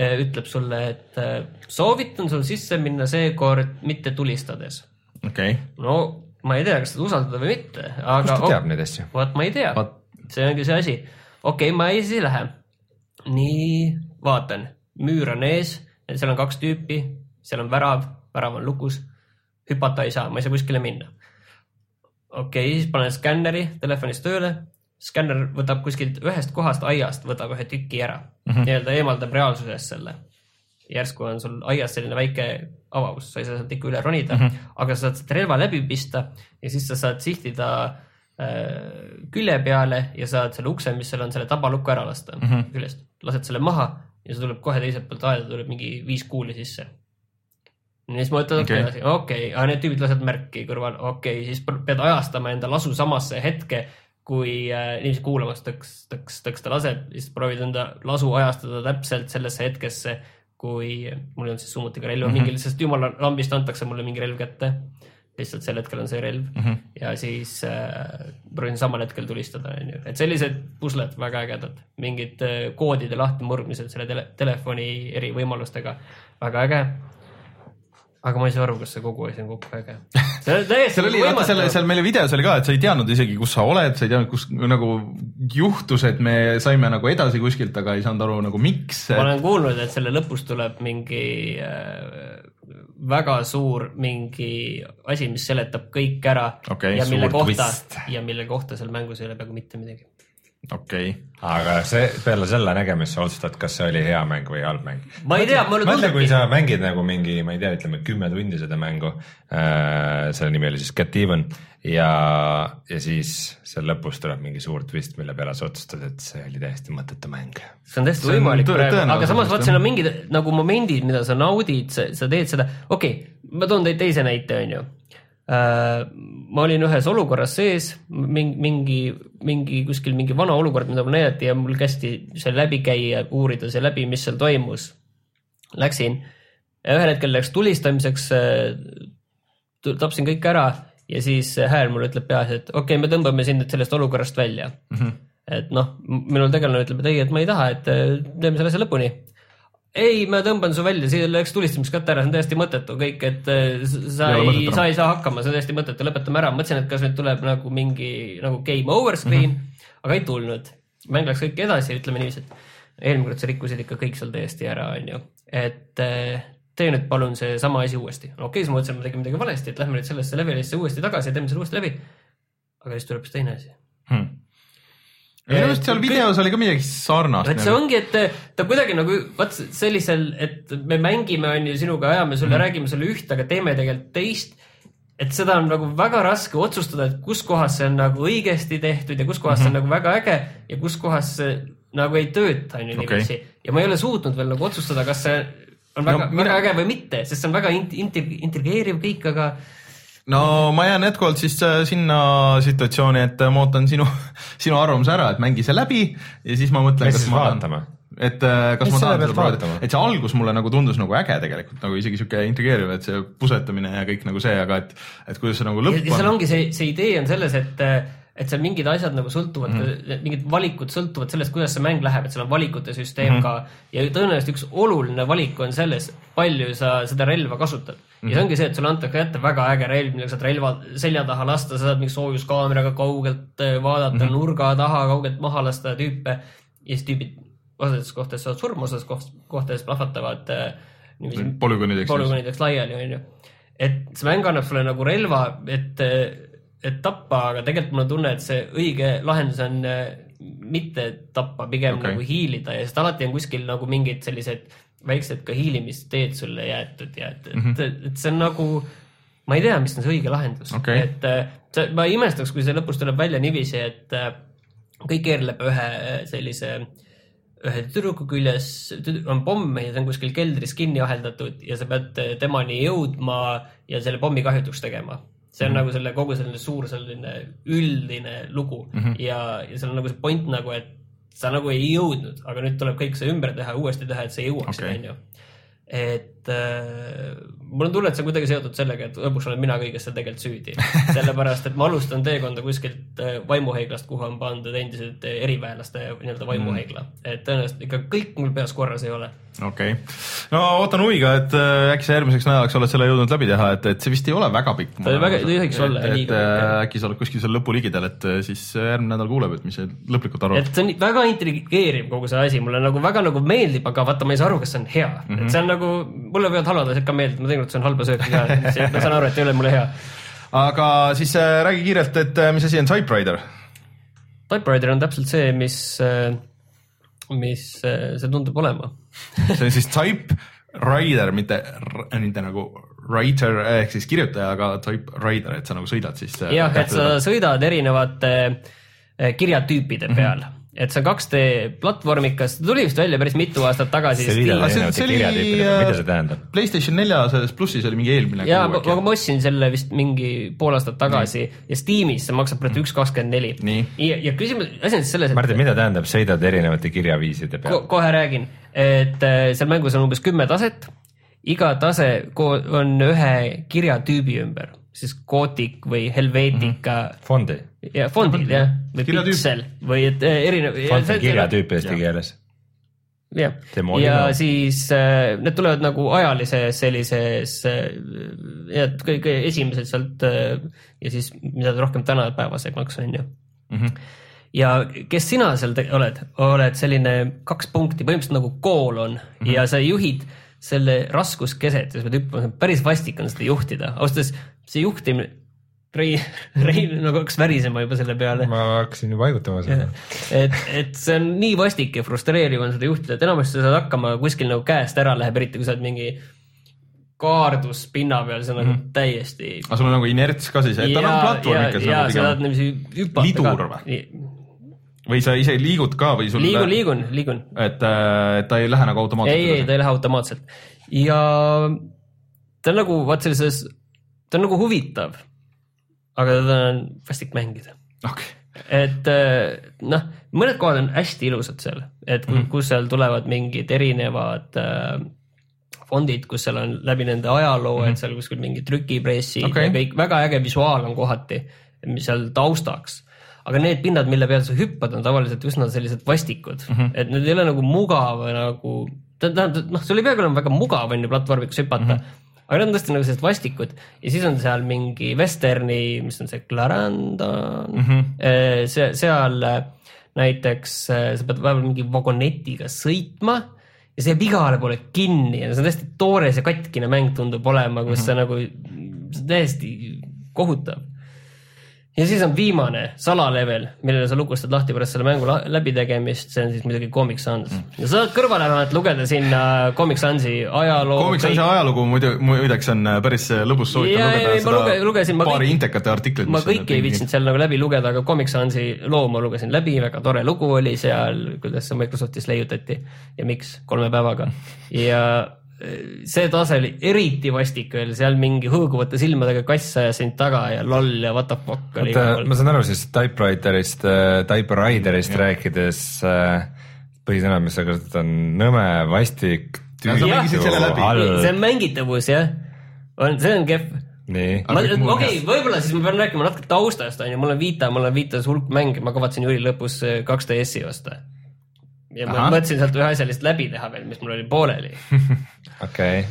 Speaker 3: äh, ütleb sulle, et äh, soovitan sul sisse minna seekord mitte tulistades.
Speaker 1: okei,
Speaker 3: no ma ei tea, kas seda usaldada või mitte, aga
Speaker 2: kust ta teab neid asju?
Speaker 3: vot ma ei tea see ongi see asi. okei okay,, ma ei siis ei lähe. nii, vaatan, müür on ees, seal on kaks tüüpi, seal on värav, värav on lukus. hüpata ei saa, ma ei saa kuskile minna. okei okay,, siis panen skänneri telefonist tööle. skänner võtab kuskilt ühest kohast aiast, võtab ühe tüki ära mm -hmm., nii-öelda eemaldab reaalsusest selle. järsku on sul aias selline väike avavus, sa ei saa sealt ikka üle ronida mm, -hmm. aga sa saad relva läbi pista ja siis sa saad sihtida äh, külje peale ja saad selle ukse, mis seal on, selle tabalukku ära lasta mm -hmm. küljest. lased selle maha ja see tuleb kohe teiselt poolt aeda, tuleb mingi viis kuuli sisse. ja siis mõtled
Speaker 1: Okei.
Speaker 3: okay. okei okay,, aga need tüübid lasevad märki kõrval, okei okay,, siis pead ajastama enda lasu samasse hetke, kui äh, inimesed kuulamas tõks, tõks, tõks ta laseb, siis proovid enda lasu ajastada täpselt sellesse hetkesse, kui mul on siis summutiga relv mm -hmm. mingi, sest jumala lambist antakse mulle mingi relv kätte. Lihtsalt sel hetkel on see relv mm -hmm. ja siis äh, proovin samal hetkel tulistada, onju, et sellised pusled väga ägedad, mingid äh, koodide lahtimurdmised selle tele telefoni eri võimalustega, väga äge. Aga ma ei saa aru, kas see kogu asi on kokku äge. *laughs* see on täiesti
Speaker 1: seal oli, vaata seal, seal meil videos oli ka, et sa ei teadnud isegi, kus sa oled, sa ei teadnud, kus nagu juhtus, et me saime nagu edasi kuskilt, aga ei saanud aru nagu miks.
Speaker 3: ma olen kuulnud, et selle lõpus tuleb mingi äh, väga suur mingi asi, mis seletab kõik ära
Speaker 1: Okei,
Speaker 3: ja mille kohta
Speaker 2: twist.
Speaker 3: ja mille kohta seal mängus ei ole peaaegu mitte midagi.
Speaker 1: okei,
Speaker 2: aga see, peale selle nägemist sa otsustad, kas see oli hea mäng või halb mäng.
Speaker 3: ma ei tea, mulle
Speaker 2: mõtle, kui
Speaker 3: tundubki,
Speaker 2: sa mängid nagu mingi, ma ei tea, ütleme kümme tundi seda mängu äh,. selle nimi oli siis Get Even ja, ja siis seal lõpus tuleb mingi suur twist, mille peale sa otsustad, et see oli täiesti mõttetu mäng.
Speaker 3: see on täiesti
Speaker 1: See on
Speaker 3: võimalik
Speaker 1: tõ-
Speaker 3: praegu, aga samas vaat siin on mingid nagu momendid, mida sa naudid, sa, sa teed seda, okei okay,, ma toon teid teise näite, onju. Ma olin ühes olukorras sees, mingi, mingi, mingi kuskil mingi vana olukord, mida mulle näidati ja mul kästi see läbi käia, uurida see läbi, mis seal toimus. Läksin, ühel hetkel läks tulistamiseks, tapsin kõik ära ja siis hääl mulle ütleb peas, et okei okay,, me tõmbame sind nüüd sellest olukorrast välja mm. -hmm. et noh, minu tegelane ütleb, et ei, et ma ei taha, et äh, teeme selle asja lõpuni ei, ma tõmban su välja, siia läks tulistamiskatte ära, see on täiesti mõttetu kõik, et äh, sa
Speaker 1: Ei ole
Speaker 3: ei sa ei saa hakkama, see on täiesti mõttetu, lõpetame ära. mõtlesin, et kas nüüd tuleb nagu mingi nagu game over screen mm, -hmm. aga ei tulnud. mäng läks kõik edasi, ütleme niiviisi, et eelmine kord sa rikkusid ikka kõik seal täiesti ära, onju. et äh, tee nüüd palun seesama asi uuesti. okei okay,, siis ma mõtlesin, et ma tegin midagi valesti, et lähme nüüd sellesse levelisse uuesti tagasi ja teeme selle uuesti läbi. aga siis tuleb üks teine asi
Speaker 1: Hmm. Minu arust seal videos oli ka midagi sarnast.
Speaker 3: et see ongi, et ta kuidagi nagu vaat sellisel, et me mängime, on ju sinuga, ajame sulle mm, -hmm. räägime sulle ühte, aga teeme tegelikult teist. et seda on nagu väga raske otsustada, et kus kohas see on nagu õigesti tehtud ja kus kohas mm -hmm. see on nagu väga äge ja kus kohas see nagu ei tööta, on ju niiviisi. ja ma ei ole suutnud veel nagu otsustada, kas see on väga
Speaker 1: No
Speaker 3: no,,
Speaker 1: mina-
Speaker 3: väga äge või mitte, sest see on väga int-, int-, intrigeeriv kõik, aga
Speaker 1: no ma jään jätkuvalt siis äh, sinna situatsiooni, et äh, ma ootan sinu, *laughs* sinu arvamuse ära, et mängi see läbi ja siis ma mõtlen, kas ma
Speaker 2: vaatama?
Speaker 1: et äh, kas
Speaker 2: Mis
Speaker 1: ma tahan seda proovida et see algus mulle nagu tundus nagu äge tegelikult nagu isegi sihuke intrigeeriv, et see pusetamine ja kõik nagu see, aga et, et kuidas see nagu lõpp
Speaker 3: ja seal
Speaker 1: on.
Speaker 3: ongi see, see idee on selles, et äh, et seal mingid asjad nagu sõltuvad mm,
Speaker 1: Mhm.
Speaker 3: -hmm. mingid valikud sõltuvad sellest, kuidas see mäng läheb, et seal on valikute süsteem
Speaker 1: Mhm.
Speaker 3: mm -hmm. ka ja tõenäoliselt üks oluline valik on selles, palju sa seda relva kasutad mm. -hmm. ja
Speaker 1: Mhm.
Speaker 3: see ongi see, et sulle antakse ette väga äge relv, millega saad relva selja taha lasta, sa saad mingi soojuskaameraga kaugelt äh, vaadata mm,
Speaker 1: Mhm.
Speaker 3: -hmm. nurga taha kaugelt maha lasta tüüpe ja siis tüübid osades kohtades saavad surma, osades koht- kohtades plahvatavad äh, niiviisi
Speaker 1: polügoonideks.
Speaker 3: polügoonideks laiali, onju. et see mäng annab sulle nagu relva, et, et tappa, aga tegelikult mul on tunne, et see õige lahendus on äh, mitte tappa, pigem okay. nagu hiilida ja sest alati on kuskil nagu mingid sellised väiksed ka hiilimisteed sulle jäetud ja et, et mm, -hmm. et see on nagu, ma ei tea, mis on see õige lahendus
Speaker 1: Okei.
Speaker 3: et äh, see, ma imestaks, kui see lõpus tuleb välja niiviisi, et äh, kõik keerleb ühe sellise ühe tüdruku küljes on pomm ja ta on kuskil keldris kinni aheldatud ja sa pead temani jõudma ja selle pommi kahjutuks tegema. See on mm -hmm. nagu selle kogu selline suur selline üldine lugu mm -hmm. ja, ja seal on nagu see point nagu, et sa nagu ei jõudnud, aga nüüd tuleb kõik see ümber teha, uuesti teha, et sa jõuaksid,
Speaker 1: Okei.
Speaker 3: onju. et äh, mul on tunne, et see on kuidagi seotud sellega, et lõpuks olen mina kõiges seal tegelikult süüdi. sellepärast, et ma alustan teekonda kuskilt äh, vaimuhaiglast, kuhu on pandud endised äh, eriväelaste nii-öelda vaimuhaigla mm.. et tõenäoliselt ikka kõik mul peas korras ei ole.
Speaker 1: okei okay., no ootan huviga, et äh, äkki sa järgmiseks nädalaks oled selle jõudnud läbi teha, et, et see vist ei ole väga pikk.
Speaker 3: Ta ei väga- ei tohiks olla
Speaker 1: et, et äh, äkki sa oled kuskil seal lõpu ligidal, et äh, siis järgmine nädal kuuleb, et mis sa lõplikult arvad.
Speaker 3: et see on väga intrigeeriv kogu see asi, mulle nagu väga nagu meeldib, aga vaata, ma ei saa aru, kas see on hea mm. -hmm. et see on nagu, mulle võivad halvad asjad ka meeldida, ma teinekord söön halba sööki ka, ma saan aru, et ei ole mulle hea.
Speaker 1: aga siis äh, räägi kiirelt, et äh, mis asi on Typewriter?
Speaker 3: Typewriter on täpselt see, mis, mis äh, see tundub olema.
Speaker 1: see on siis Typewriter, mitte, mitte nagu writer ehk siis kirjutaja, aga Typewriter, et sa nagu sõidad siis.
Speaker 3: jah, et sa sõidad erinevate äh, kirjatüüpide
Speaker 1: Mhm.
Speaker 3: peal, et see on 2D platvormikas, ta tuli vist välja päris mitu aastat tagasi.
Speaker 2: see liidab
Speaker 1: Aga see- oli,
Speaker 2: kirjatüüpidega,
Speaker 1: äh,
Speaker 2: mida see tähendab?
Speaker 1: Playstation nelja selles plussis oli mingi eelmine
Speaker 3: ja
Speaker 1: kuu
Speaker 3: ma, ostsin selle vist mingi pool aastat tagasi ja Steamis see maksab praegu üks kakskümmend neli.
Speaker 1: Nii.
Speaker 3: ja, ja küsimus, asi on siis selles, et
Speaker 2: Martin, mida tähendab sõidad erinevate kirjaviiside
Speaker 3: ko
Speaker 2: peal?
Speaker 3: kohe räägin, et äh, seal mängus on umbes kümme taset. iga tase ko- on ühe kirjatüübi ümber, siis Gothic või Helvetica mm -hmm.
Speaker 2: fondi,
Speaker 3: ja fondid jah, või
Speaker 1: Kirjatüüp.
Speaker 3: piksel või et äh, erinev.
Speaker 2: fond on kirjatüüp eesti keeles.
Speaker 3: jah, ja siis äh, need tulevad nagu ajalises sellises äh,, et kõige esimesed sealt äh, ja siis mida rohkem tänapäeva see maks on ju mm. -hmm. ja kes sina seal oled, oled selline kaks punkti, põhimõtteliselt nagu kool on mm -hmm. ja sa juhid selle raskuskeset ja sa pead hüppama, päris vastik on seda juhtida, ausalt öeldes see juhtimine, Rein, *laughs* Rein nagu hakkas värisema juba selle peale
Speaker 2: ma hakkasin juba haigutama seda.
Speaker 3: et, et see on nii vastik ja frustreeriv on seda juhtida, et enamasti sa saad hakkama, kuskil nagu käest ära läheb, eriti kui sa oled mingi kaardus pinna peal, see on nagu täiesti.
Speaker 1: aga sul on nagu inerts ka siis, et ta on platvorm ikka
Speaker 3: ja
Speaker 1: nagu
Speaker 3: sa saad niiviisi hüpata.
Speaker 1: Lidur või? või sa ise liigud ka või sul
Speaker 3: liigun, liigun, liigun.
Speaker 1: et, et ta ei lähe nagu automaatselt
Speaker 3: ei, ei, ta ei lähe automaatselt ja ta on nagu vaat sellises, ta on nagu huvitav. Aga teda on vastik mängida
Speaker 1: okei,
Speaker 3: et eh, noh, mõned kohad on hästi ilusad seal, et
Speaker 1: Mhm.
Speaker 3: mm. kus seal tulevad mingid erinevad äh, fondid, kus seal on läbi nende ajaloo mm, -hmm. et seal kuskil mingi trükipressid
Speaker 1: Mhm.
Speaker 3: Okay. ja kõik väga äge visuaal on kohati, mis seal taustaks. aga need pinnad, mille peal sa hüppad, on tavaliselt üsna sellised vastikud mm,
Speaker 1: Mhm.
Speaker 3: -hmm. et need ei ole nagu mugav nagu, tähendab, noh, sul ei peagi olema väga mugav on ju platvormil, kus hüpata mm. -hmm aga need on tõesti nagu sellised vastikud ja siis on seal mingi vesterni, mis on see Clarendon mm. -hmm. see, seal äh, näiteks äh, sa pead vahepeal mingi vagonetiga sõitma ja see jääb igale poole kinni ja see on täiesti toores ja katkine mäng tundub olema, kus sa nagu, see on täiesti kohutav. Ja siis on viimane salalevel, millele sa lukustad lahti pärast selle mängu läbitegemist, see on siis muidugi Comic Sans ja sa saad kõrvale vähemalt lugeda sinna Comic Sansi ajaloo.
Speaker 1: Comic Sansi ajalugu muidu, muideks on äh, päris lõbus soovitan
Speaker 3: ei, ma luge- lugesin, ma
Speaker 1: paari
Speaker 3: kõik-
Speaker 1: intekate artiklit.
Speaker 3: ma kõike ei viitsinud seal nagu läbi lugeda, aga Comic Sansi loo ma lugesin läbi, väga tore lugu oli seal, kuidas see Microsoftis leiutati ja miks kolme päevaga ja see tase oli eriti vastik veel, seal mingi hõõguvate silmadega kass ajas sind taga ja loll ja what the fuck oli
Speaker 2: ma saan aru siis Typewriterist, Typewriterist rääkides äh, põhisõna, mis sa kasutad, on nõme, vastik,
Speaker 1: selle läbi.
Speaker 3: see
Speaker 2: halb.
Speaker 3: on mängitavus jah, on, see on kehv. okei, võib-olla siis ma pean rääkima natuke taustast onju, mul on Vita, mul on Vitas hulk mänge, ma kavatsen juuli lõpus eh, kaks DS-i osta. Ja ma
Speaker 1: Ahah.
Speaker 3: mõtlesin sealt ühe asja lihtsalt läbi teha veel, mis mul oli pooleli. *laughs*
Speaker 2: okei,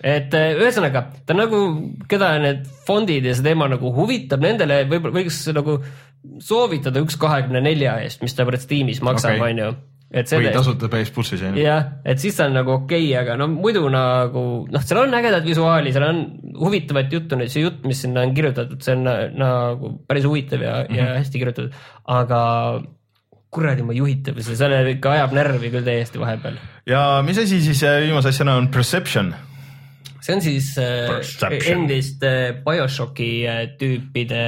Speaker 3: et eh, ühesõnaga, ta nagu, keda need fondid ja see teema nagu huvitab, nendele võib-olla võiks nagu soovitada üks kahekümne nelja eest, mis ta praegu Steamis maksab,
Speaker 1: Okei.
Speaker 3: onju. et
Speaker 1: või
Speaker 3: selle,
Speaker 1: tasuta PS plussis on ju.
Speaker 3: jah, et siis ta on nagu okei okay,, aga no muidu nagu noh, seal on ägedat visuaali, seal on huvitavat juttu, see jutt, mis sinna on kirjutatud, see on na- nagu päris huvitav ja mm, -hmm. ja hästi kirjutatud, aga kuradi mu juhitavus, see ikka ajab närvi küll täiesti vahepeal.
Speaker 1: ja mis asi siis äh, viimase asjana on Perception?
Speaker 3: see on siis äh,
Speaker 2: Perception.
Speaker 3: endiste BioShocki äh, tüüpide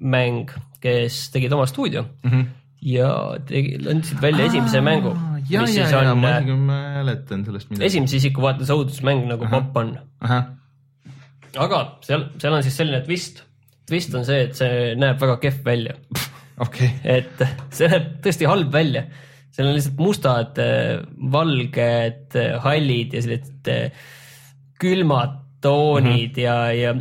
Speaker 3: mäng, kes tegid oma stuudio mm -hmm. ja tegi, andsid välja esimese mängu,
Speaker 1: ja, ja, ja
Speaker 3: on
Speaker 1: ma isegi mäletan sellest midagi.
Speaker 3: esimese isiku vaates õudusmäng nagu Pop on. aga seal, seal on siis selline twist. twist on see, et see näeb väga kehv välja,
Speaker 1: okei,
Speaker 3: et see näeb tõesti halb välja. seal on lihtsalt mustad, valged, hallid ja sellised eh, külmad toonid mm -hmm. ja, ja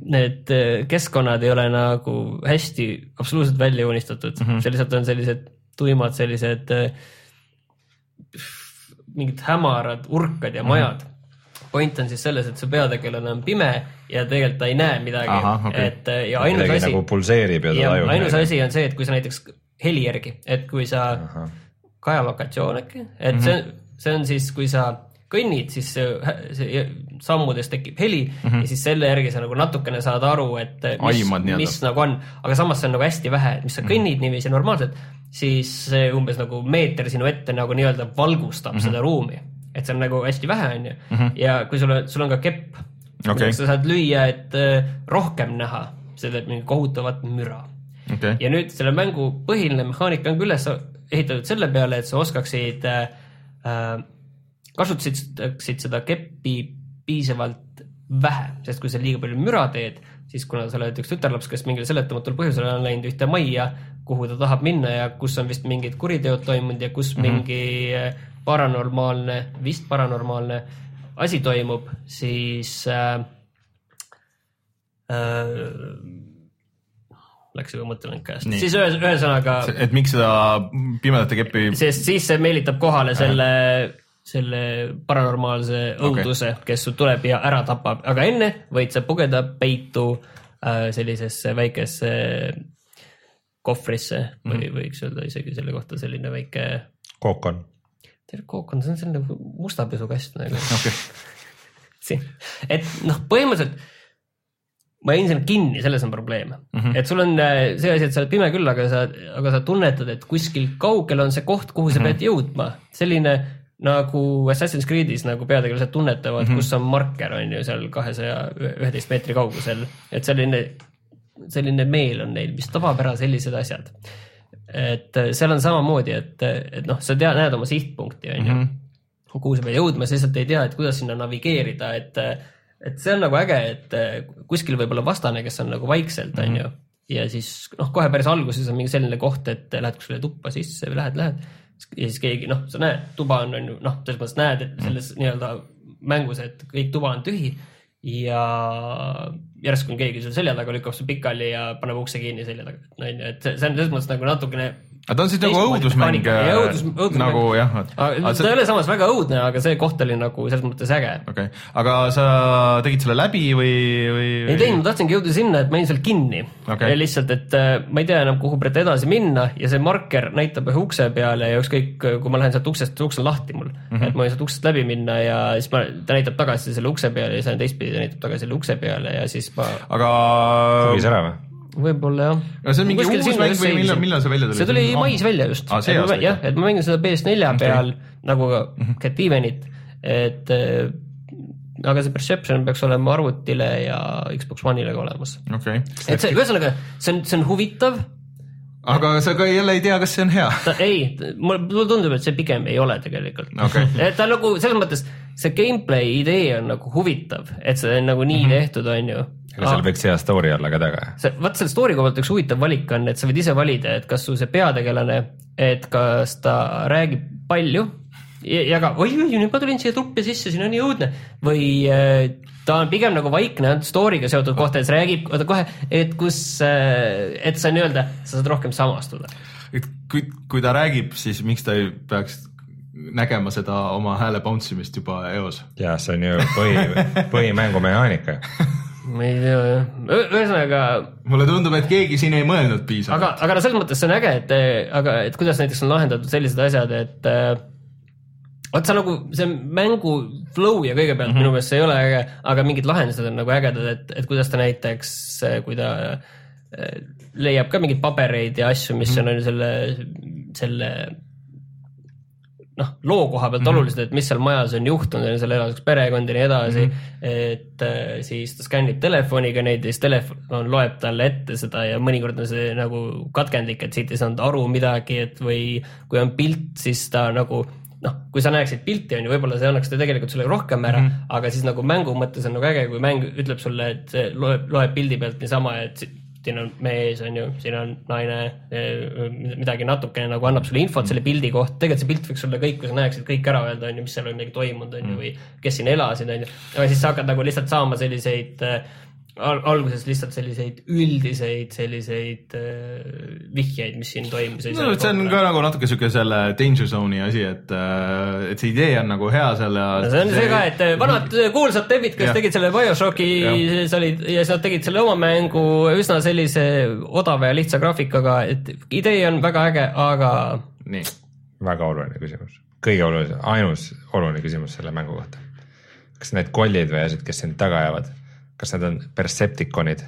Speaker 3: need keskkonnad ei ole nagu hästi absoluutselt välja joonistatud mm, -hmm. see lihtsalt on sellised tuimad, sellised mingid hämarad urkad ja majad mm. -hmm point on siis selles, et see peategelane on pime ja tegelikult ta ei näe midagi
Speaker 1: okei.
Speaker 3: et eh, ja ainus
Speaker 2: midagi
Speaker 3: asi
Speaker 2: nagu pulseerib ja ta tajub.
Speaker 3: ainus asi on see, et kui sa näiteks heli järgi, et kui sa, kajalokatsioon äkki, et
Speaker 1: Mhm.
Speaker 3: see, see on siis, kui sa kõnnid, siis see, see sammudes tekib heli mm -hmm. ja siis selle järgi sa nagu natukene saad aru, et mis
Speaker 1: Mhm. Aimad, nii-öelda.
Speaker 3: mis nagu on, aga samas see on nagu hästi vähe, et mis sa kõnnid
Speaker 1: Mhm.
Speaker 3: niiviisi normaalselt, siis see umbes nagu meeter sinu ette nagu nii-öelda valgustab mm
Speaker 1: Mhm.
Speaker 3: -hmm. seda ruumi, et see on nagu hästi vähe, onju, ja kui sul on, sul on ka kepp
Speaker 1: Okei.
Speaker 3: millega sa saad lüüa, et äh, rohkem näha, see teeb mingi kohutavat müra.
Speaker 1: Okei,
Speaker 3: ja nüüd selle mängu põhiline mehaanika on ka üles ehitatud selle peale, et sa oskaksid äh,, äh, kasutaksid seda keppi piisavalt vähe, sest kui sa liiga palju müra teed, siis kuna sa oled üks tütarlaps, kes mingil seletamatul põhjusel on läinud ühte majja, kuhu ta tahab minna ja kus on vist mingid kuriteod toimunud ja kus mm -hmm. mingi äh, paranormaalne, vist paranormaalne asi toimub, siis äh, äh, läks juba mõttelõng käest,
Speaker 1: Nii.
Speaker 3: siis ühes, ühesõnaga
Speaker 1: et miks seda pimedate keppi,
Speaker 3: sest siis see meelitab kohale selle, selle paranormaalse õuduse okay., kes sul tuleb ja ära tapab, aga enne võid sa pugeda peitu äh, sellisesse väikesse kohvrisse või mm -hmm. võiks öelda isegi selle kohta selline väike,
Speaker 2: kookon.
Speaker 3: Tead kookon, see on selline mustapesukast nagu siin, et noh, põhimõtteliselt ma jäin sinna kinni, selles on probleem mm. -hmm. et sul on äh, see asi, et sa oled pime küll, aga sa, aga sa tunnetad, et kuskil kaugel on see koht, kuhu sa mm -hmm. pead jõudma. selline nagu Assassin's Creed'is nagu peategelased tunnetavad mm. -hmm. kus on marker on ju seal kahesaja üheteist meetri kaugusel, et selline, selline meel on neil, mis tabab ära sellised asjad. Et äh, seal on samamoodi, et, et noh, sa tead, näed oma sihtpunkti, on ju
Speaker 1: Mhm.
Speaker 3: kuhu sa pead jõudma, sa lihtsalt ei tea, et kuidas sinna navigeerida, et, et see on nagu äge, et kuskil võib olla vastane, kes on nagu vaikselt, on ju. ja siis noh, kohe päris alguses on mingi selline koht, et lähed kuskile tuppa sisse või lähed, lähed. ja siis keegi noh, sa näed, tuba on, on ju noh, selles mõttes näed, et selles nii-öelda mängus, et kõik tuba on tühi ja järsku keegi sul selja taga, lükkab su pikali ja paneb ukse kinni selja taga, on ju, et see on selles mõttes nagu natukene
Speaker 1: aga ta on siis nagu
Speaker 3: teistmoodi
Speaker 1: õudusmäng nagu jah,
Speaker 3: aga ta ei ole samas väga õudne, aga see koht oli nagu selles mõttes äge.
Speaker 1: okei, aga sa tegid selle läbi või, või?
Speaker 3: ei teinud, ma tahtsingi jõuda sinna, et ma jäin seal kinni ja lihtsalt, et äh, ma ei tea enam, kuhu praegu edasi minna ja see marker näitab ühe ukse peale ja ükskõik, kui ma lähen sealt uksest, uks on lahti mul mm, -hmm. et ma võin sealt uksest läbi minna ja siis ma, ta näitab tagasi selle ukse peale ja siis on teistpidi, ta näitab tagasi selle ukse peale ja siis ma
Speaker 1: aga
Speaker 2: viis ära või?
Speaker 3: Võib-olla jah.
Speaker 1: Aga see on mingi uus mäng või millal- millal see välja tuli?
Speaker 3: see tuli
Speaker 1: on-
Speaker 3: mais välja just
Speaker 1: ikka?
Speaker 3: jah, et ma mängin seda PS4
Speaker 1: Okei.
Speaker 3: peal nagu ka Cat Evenit, et äh, aga see Perception peaks olema arvutile ja Xbox One'ile ka olemas.
Speaker 1: okei,
Speaker 3: et see, ühesõnaga, see on, see on huvitav
Speaker 1: aga sa ka jälle ei tea, kas see on hea.
Speaker 3: ei, mulle tundub, et see pigem ei ole tegelikult
Speaker 1: Okei. *laughs*
Speaker 3: et ta nagu selles mõttes, see gameplay idee on nagu huvitav, et see on nagu nii
Speaker 1: Mhm.
Speaker 3: tehtud, on ju.
Speaker 2: aga seal võiks hea story olla ka taga.
Speaker 3: see, vaat selle story koha pealt üks huvitav valik on, et sa võid ise valida, et kas su see peategelane, et kas ta räägib palju ja, ja ka oi-oi, nüüd ma tulin siia truppi sisse, siin on nii õudne või äh, ta on pigem nagu vaikne story'ga seotud koht, et see räägib kohe, et kus, et sa nii-öelda, sa saad rohkem samastuda.
Speaker 1: et kui, kui ta räägib, siis miks ta ei peaks nägema seda oma hääle bounce imist juba eos?
Speaker 2: ja see on ju põhi, põhimängumehaanika.
Speaker 3: ma ei tea jah, ühesõnaga
Speaker 1: mulle tundub, et keegi siin ei mõelnud piisavalt.
Speaker 3: aga, aga no selles mõttes see on äge, et aga, et kuidas näiteks on lahendatud sellised asjad, et äh, vot sa nagu see mängu flow ja kõigepealt mm -hmm. minu meelest see ei ole äge, aga mingid lahendused on nagu ägedad, et, et kuidas ta näiteks, kui ta äh, leiab ka mingeid pabereid ja asju, mis mm -hmm. on on selle, selle noh, loo koha pealt mm -hmm. olulised, et mis seal majas on juhtunud, seal elas üks perekond ja nii edasi mm. -hmm. et äh, siis ta skännib telefoniga neid ja siis telefon loeb talle ette seda ja mõnikord on see nagu katkendlik, et siit ei saanud aru midagi, et või kui on pilt, siis ta nagu noh, kui sa näeksid pilti, on ju, võib-olla see annaks ta tegelikult sulle rohkem ära mm, -hmm. aga siis nagu mängu mõttes on nagu äge, kui mäng ütleb sulle, et see loeb, loeb pildi pealt niisama, et si- siin on mees, on ju, siin on naine, midagi natukene nagu annab sulle infot selle pildi kohta, tegelikult see pilt võiks sulle kõik, kui sa näeksid kõik ära öelda, on ju, mis seal on midagi toimunud, on ju, või kes siin elasid, on ju. aga siis sa hakkad nagu lihtsalt saama selliseid äh, al alguses lihtsalt selliseid üldiseid selliseid äh, vihjeid, mis siin toimus.
Speaker 1: no see on ka nagu natuke sihuke selle danger zone'i asi, et, et see idee on nagu hea selle.
Speaker 3: see on see ka, et äh, vanad kuulsad tebid, kes
Speaker 1: Jah.
Speaker 3: tegid selle BioShocki, siis olid ja siis nad tegid selle oma mängu üsna sellise odava ja lihtsa graafikaga, et idee on väga äge, aga
Speaker 1: nii,
Speaker 2: väga oluline küsimus, kõige olulisem, ainus oluline küsimus selle mängu kohta. kas need kollid või asjad, kes sind taga ajavad, kas need on Percepticonid?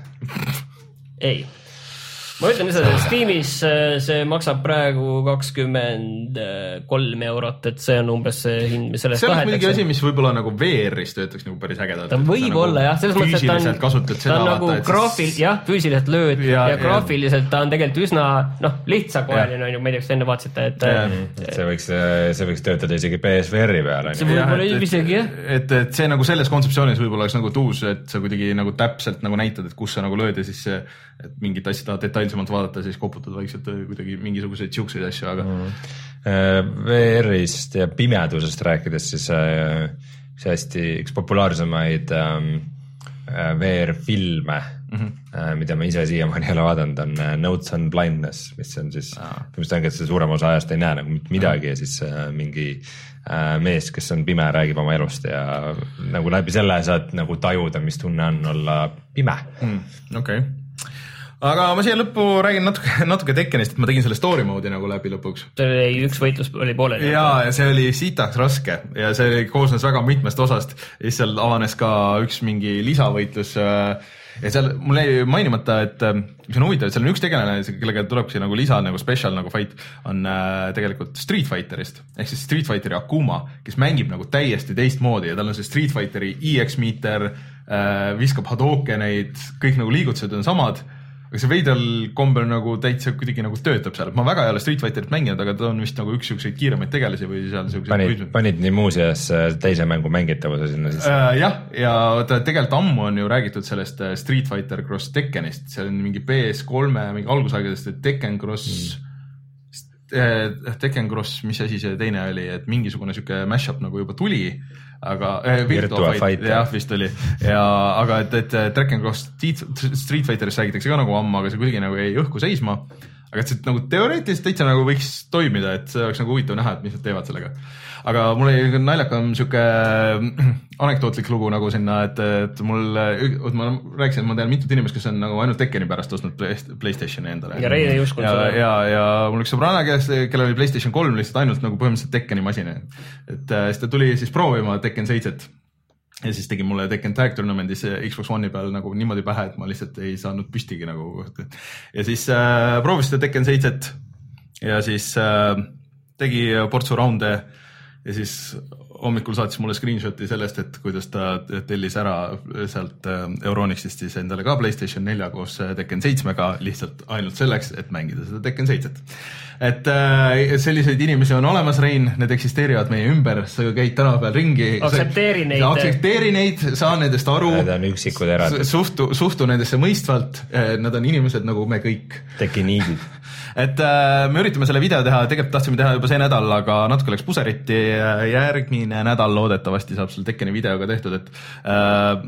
Speaker 3: ei. Ma ütlen lihtsalt, et Steamis äh, see maksab praegu kakskümmend kolm eurot, et see on umbes see hind, mis sellest
Speaker 1: see on muidugi asi,
Speaker 3: tahetakse.
Speaker 1: mis võib-olla nagu VR-is töötaks nagu päris ägedalt.
Speaker 3: ta võib olla jah, selles mõttes, et ta on,
Speaker 1: kasutad
Speaker 3: ta
Speaker 1: seda
Speaker 3: on nagu graafil, jah, füüsiliselt lööd ja,
Speaker 1: Ja-
Speaker 3: graafiliselt ta on tegelikult üsna noh, lihtsakoeline on ju, ma ei tea, kas te enne vaatasite, et
Speaker 1: Jah.
Speaker 2: see võiks, see võiks töötada isegi PSVR-i peal
Speaker 3: see võib-olla isegi jah.
Speaker 1: et, et see nagu selles kontseptsioonis võib-olla oleks nagu tuus, et sa kuidagi nagu täpselt nagu näitad, et kus sa nagu lööd ja siis see, et mingit asja tahad detailsemalt vaadata, siis koputad vaikselt äh, kuidagi mingisuguseid siukseid asju, aga mm.
Speaker 2: VR-ist ja pimedusest rääkides, siis äh, see hästi üks populaarsemaid ähm, äh, VR-filme mm, -hmm. mida ma ise siiamaani ei ole vaadanud, on äh, Notes on Blindness, mis on siis, põhimõtteliselt ongi, et sa suurema osa ajast ei näe nagu mitte midagi ja siis äh, mingi äh, mees, kes on pime, räägib oma elust ja nagu läbi selle saad nagu tajuda, mis tunne on olla pime mm..
Speaker 1: okei okay. Aga ma siia lõppu räägin natuke, *laughs* natuke Tekkenist, et ma tegin selle story mode'i nagu läbi lõpuks.
Speaker 3: seal oli üks võitlus oli pooleli.
Speaker 1: ja, ja see oli sitaks raske ja see oli- koosnes väga mitmest osast ja siis seal avanes ka üks mingi lisavõitlus. ja seal mul jäi mainimata, et äh, mis on huvitav, et seal on üks tegelane, kellega tulebki nagu lisa nagu special nagu fight on äh, tegelikult Street Fighterist ehk siis Street Fighteri Akuma, kes mängib nagu täiesti teistmoodi ja tal on see Street Fighteri EX meeter äh,, viskab Hadokeneid, kõik nagu liigutused on samad aga see veidral kombel nagu täitsa kuidagi nagu töötab seal, ma väga ei ole Street Fighterit mänginud, aga ta on vist nagu üks siukseid kiiremaid tegelasi või seal
Speaker 2: panid,
Speaker 1: siukseid.
Speaker 2: panid nii muuseas äh, teise mängu mängitavuse sinna sisse.
Speaker 1: Äh, jah, ja ta tegelikult ammu on ju räägitud sellest äh, Street Fighter Cross Tekkenist, see on mingi PS3-e mingi algusaegadest, et Tekken Cross mm., Tekken Cross, mis asi see teine oli, et mingisugune sihuke mash-up nagu juba tuli, aga äh,
Speaker 2: Virtua Fighter.
Speaker 1: jah, vist oli ja aga et, et Tekken Cross Street Street Fighterist räägitakse ka nagu ammu, aga see kuidagi nagu jäi õhku seisma. aga et see nagu teoreetiliselt täitsa nagu võiks toimida, et see oleks nagu huvitav näha, et mis nad teevad sellega. Aga mul oli naljakam sihuke *clears throat* anekdootlik lugu nagu sinna, et, et mul, ma rääkisin, et ma tean mitut inimest, kes on nagu ainult Tekkeni pärast ostnud Play- Playstationi endale.
Speaker 3: Ja Rein ei uskunud
Speaker 1: ja,
Speaker 3: seda.
Speaker 1: ja, ja mul üks sõbranna, kes, kellel oli Playstation kolm lihtsalt ainult nagu põhimõtteliselt Tekkeni masin. et äh, siis ta tuli siis proovima Tekken seitset ja siis tegi mulle Tekken Tag Tournament'is Xbox One'i peal nagu niimoodi pähe, et ma lihtsalt ei saanud püstigi nagu. ja siis äh, proovis seda Tekken seitset ja siis äh, tegi portsu raunde ja siis hommikul saatis mulle screenshot'i sellest, et kuidas ta tellis ära sealt äh, Euronixist siis endale ka Playstation nelja koos äh, Tekken seitsmega lihtsalt ainult selleks, et mängida seda Tekken seitset. et äh, selliseid inimesi on olemas, Rein, need eksisteerivad meie ümber, sa ju käid tänapäeval ringi.
Speaker 3: Aktsepteeri neid.
Speaker 1: aktsepteeri neid, saa nendest aru.
Speaker 2: Need on üksikud erandid.
Speaker 1: suhtu, suhtu nendesse mõistvalt, nad on inimesed nagu me kõik
Speaker 2: tekiniidid.
Speaker 1: Et äh, me üritame selle video teha, tegelikult tahtsime teha juba see nädal, aga natuke läks puseriti. järgmine nädal loodetavasti saab selle Tekkeni videoga tehtud, et äh,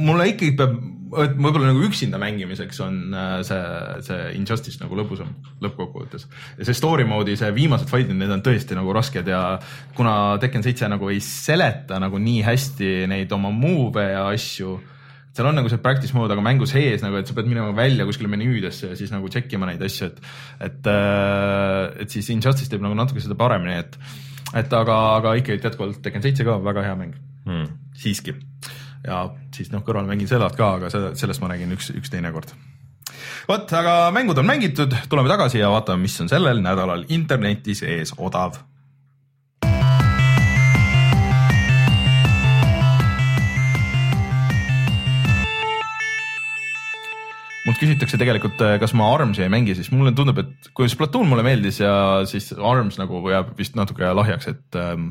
Speaker 1: mulle ikkagi peab, et võib-olla nagu üksinda mängimiseks on äh, see, see Injustice nagu lõbusam lõppkokkuvõttes. ja see story mode'i, see viimased fight'id, need on tõesti nagu rasked ja kuna Tekken seitse nagu ei seleta nagu nii hästi neid oma move'e ja asju, seal on nagu see practice mode, aga mängu sees nagu, et sa pead minema välja kuskile menüüdesse ja siis nagu check ima neid asju, et et, et siis Injustice teeb nagu natuke seda paremini, et et aga, aga ikkagi jätkuvalt Tekken seitse ka väga hea mäng
Speaker 2: Hmm.
Speaker 1: siiski. ja siis noh, kõrval mängin Zeldat ka, aga sellest ma räägin üks, üks teine kord. vot, aga mängud on mängitud, tuleme tagasi ja vaatame, mis on sellel nädalal internetis ees odav. Mult küsitakse tegelikult, kas ma Armsi ei mängi, siis mulle tundub, et kui Splatoon mulle meeldis ja siis Arms nagu jääb vist natuke lahjaks, et ähm,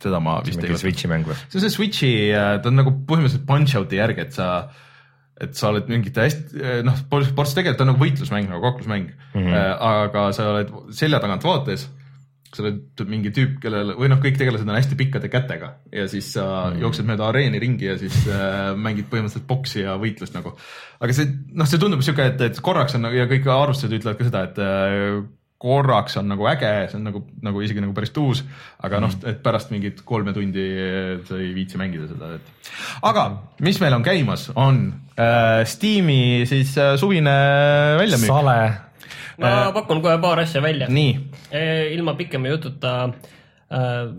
Speaker 1: seda ma vist ei
Speaker 2: Switchi mäng või?
Speaker 1: see on see Switchi, ta on nagu põhimõtteliselt Punch-Out'i järg, et sa, et sa oled mingite hästi, noh, ports tegelikult on nagu võitlusmäng nagu kaklusmäng mm, -hmm. aga sa oled selja tagant vaates, sa oled mingi tüüp, kellel või noh, kõik tegelased on hästi pikkade kätega ja siis sa mm jooksed mööda areeni ringi ja siis äh, mängid põhimõtteliselt boksi ja võitlust nagu. aga see, noh, see tundub siuke, et, et korraks on nagu ja kõik arvustused ütlevad ka seda, et äh, korraks on nagu äge, see on nagu, nagu isegi nagu päris tuus, aga noh, et pärast mingit kolme tundi sa ei viitsi mängida seda, et. aga mis meil on käimas, on äh, Steam'i siis äh, suvine väljamüük.
Speaker 2: sale.
Speaker 3: ma pakun kohe paar asja välja.
Speaker 1: nii,
Speaker 3: ilma pikema jututa äh,.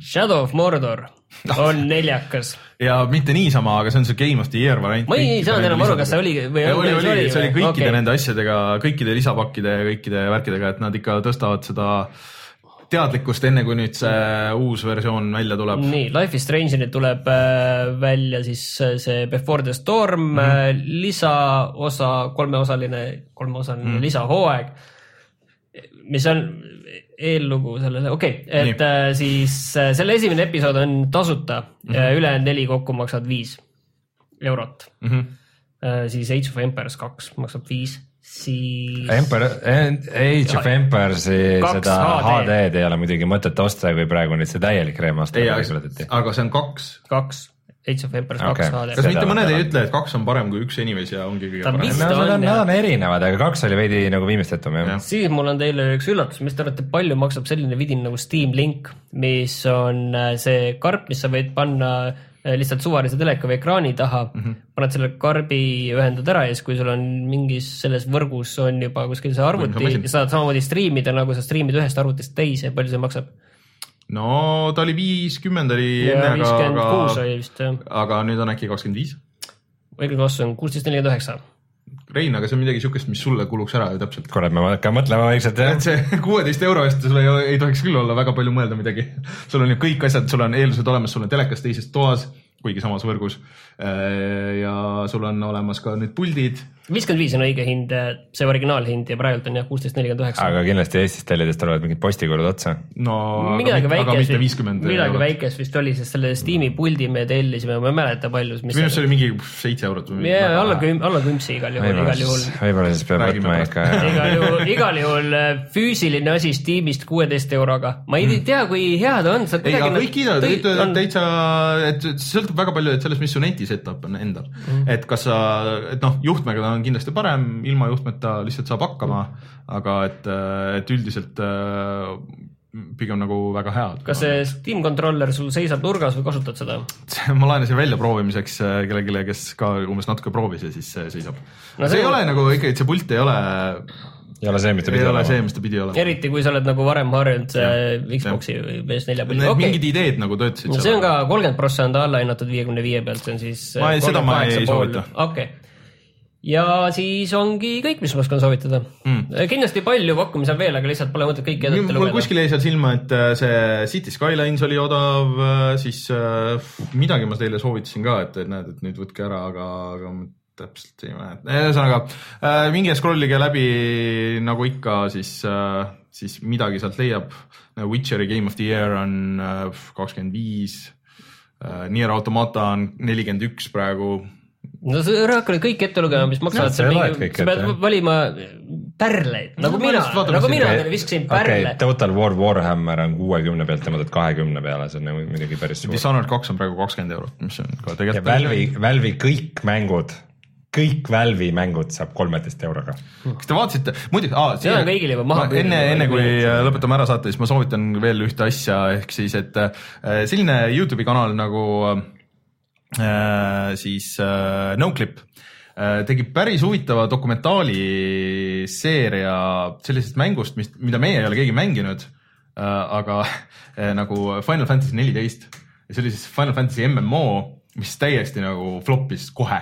Speaker 3: Shadow of Mordor *laughs* on neljakas.
Speaker 1: ja mitte niisama, aga see on see Game of the Year variant.
Speaker 3: ma ei saanud enam aru, kas see oli või
Speaker 1: oli, oli, oli, see oli kõikide okay. nende asjadega, kõikide lisapakkide ja kõikide värkidega, et nad ikka tõstavad seda teadlikkust, enne kui nüüd see uus versioon välja tuleb.
Speaker 3: nii, Life is Strange'ini tuleb äh, välja siis äh, see Before the Storm mm. -hmm. lisaosa, kolmeosaline, kolmeosaline mm -hmm. lisahooaeg, mis on eellugu sellele, okei okay,, et
Speaker 1: Nii.
Speaker 3: äh, siis äh, selle esimene episood on tasuta mm. -hmm. ülejäänud neli kokku maksavad viis eurot
Speaker 1: Mm -hmm.
Speaker 3: äh,. siis Age of Empires kaks maksab viis, siis.
Speaker 2: Emperor, Age of Empires'i seda
Speaker 3: HD.
Speaker 2: HD-d ei ole muidugi mõtet osta, kui praegu nüüd see täielik remaster
Speaker 1: aga see on kaks.
Speaker 3: kaks, Age of Empires kaks HD.
Speaker 1: kas mitte mõned ei ütle, et kaks on parem kui üks Enemies ja ongi kõige
Speaker 3: Ta
Speaker 1: parem
Speaker 2: Nad
Speaker 3: on,
Speaker 2: on, on erinevad, aga kaks oli veidi nagu viimistletum jah
Speaker 1: Jah..
Speaker 3: siis mul on teile üks üllatus, mis te arvate, palju maksab selline vidin nagu Steam Link, mis on äh, see karp, mis sa võid panna äh, lihtsalt suvalise teleka või ekraani taha mm, -hmm. paned selle karbi, ühendad ära ja siis, kui sul on mingis selles võrgus on juba kuskil see arvuti ja saad samamoodi striimida, nagu sa striimid ühest arvutist teise, palju see maksab?
Speaker 1: No ta oli viiskümmend oli
Speaker 3: ja
Speaker 1: enne,
Speaker 3: viiskümmend kuus
Speaker 1: aga,
Speaker 3: oli vist jah,
Speaker 1: aga nüüd on äkki kakskümmend viis.
Speaker 3: õige vastus on kuusteist nelikümmend üheksa.
Speaker 1: Rein, aga see on midagi siukest, mis sulle kuluks ära ju täpselt.
Speaker 2: kuule, ma hakkan mõtlema vaikselt jah
Speaker 1: et. see *laughs* kuueteist euro eest sul ei, ei tohiks küll olla väga palju mõelda midagi. sul on ju kõik asjad, sul on eeldused olemas, sul on telekas teises toas, kuigi samas võrgus. ja sul on olemas ka nüüd puldid.
Speaker 3: Viiskümmend viis on õige hind, see originaalhind ja praegult on jah kuusteist nelikümmend üheksa.
Speaker 2: aga kindlasti Eestis tellides tulevad mingid postikulud otsa.
Speaker 1: no
Speaker 3: midagi
Speaker 1: aga, aga mitte
Speaker 3: väikest,
Speaker 1: viiskümmend.
Speaker 3: midagi väikest vist oli, sest selle Steam'i puldi me tellisime, ma ei mäleta palju, mis
Speaker 1: minu arust see oli mingi seitse eurot või
Speaker 3: ja alla küm-, alla kümpsi igal juhul, igal juhul
Speaker 2: võib-olla siis peab võtma ikka.
Speaker 3: igal juhul, igal juhul äh, füüsiline asi Steamist kuueteist euroga. ma ei tea, kui hea ta on, sa
Speaker 1: ei, aga kõik kiidavad, ütlevad
Speaker 3: on-
Speaker 1: täitsa, et sõltub väga palju et sellest, mis su neti setup on endal mm.. et kas sa, et noh, juhtmega ta on kindlasti parem, ilma juhtmeta lihtsalt saab hakkama aga et, et üldiselt äh, pigem nagu väga hea.
Speaker 3: kas see Steam controller sul seisab nurgas või kasutad seda?
Speaker 1: ma laenasin välja proovimiseks äh, kellelegi, kes ka umbes natuke proovis ja siis see seisab no,. See,
Speaker 3: see
Speaker 1: ei
Speaker 3: on-
Speaker 1: ole nagu ikkagi, et see pult ei ole,
Speaker 2: ei ole see, mis ta
Speaker 1: ei
Speaker 2: pidi
Speaker 1: ole see,
Speaker 2: olema.
Speaker 1: mis ta pidi olema.
Speaker 3: eriti kui sa oled nagu varem harjunud see Xbox'i või PS4 puldi,
Speaker 1: Need
Speaker 3: okei
Speaker 1: mingid ideed nagu töötasid
Speaker 3: no see on ka kolmkümmend prossa on ta alla hinnatud viiekümne viie pealt, see on siis.
Speaker 1: Ma ei- seda ma ei soovita.
Speaker 3: okei, ja siis ongi kõik, mis ma oskan soovitada
Speaker 1: Mm.
Speaker 3: mm.. kindlasti palju pakkumisi on veel, aga lihtsalt pole mõtet kõiki ette
Speaker 1: mul
Speaker 3: lugeda.
Speaker 1: kuskil jäi seal silma, et äh, see City Skylines oli odav, siis äh, midagi ma teile soovitasin ka, et näed, et nüüd võtke ära, aga, aga täpselt ei mäleta, ühesõnaga äh, minge scroll'ige läbi nagu ikka, siis äh,, siis midagi sealt leiab. Witcheri Game of the Year on äh, kakskümmend viis, Nier Automata on nelikümmend üks praegu
Speaker 3: no sa ära hakka nüüd kõik ette lugema, mis maksavad
Speaker 2: Jah, sa
Speaker 3: mingi, sa pead
Speaker 2: ette,
Speaker 3: valima pärleid, nagu
Speaker 1: No
Speaker 3: mina nagu mina teile viskasin pärle
Speaker 2: okay,, Total War Warhammer on kuuekümne pealt tõin kahekümne peale, see on nagu muidugi päris suur.
Speaker 1: Dishonored kaks on praegu kakskümmend eurot, mis on ka
Speaker 2: ja
Speaker 1: tegelikult.
Speaker 2: Valve'i, Valve'i kõik mängud, kõik Valve'i mängud saab kolmeteist euroga.
Speaker 1: kas te vaatasite, muidugi,
Speaker 3: See on kõigile juba maha
Speaker 1: enne, enne kui lõpetame ära saate, siis ma soovitan veel ühte asja, ehk siis, et äh, selline Youtube'i kanal nagu äh, siis äh, Noclip äh, tegi päris huvitava dokumentaalseeria sellisest mängust, mis, mida meie ei ole keegi mänginud äh,, aga äh, nagu Final Fantasy neliteist ja see oli siis Final Fantasy MMO, mis täiesti nagu flop'is kohe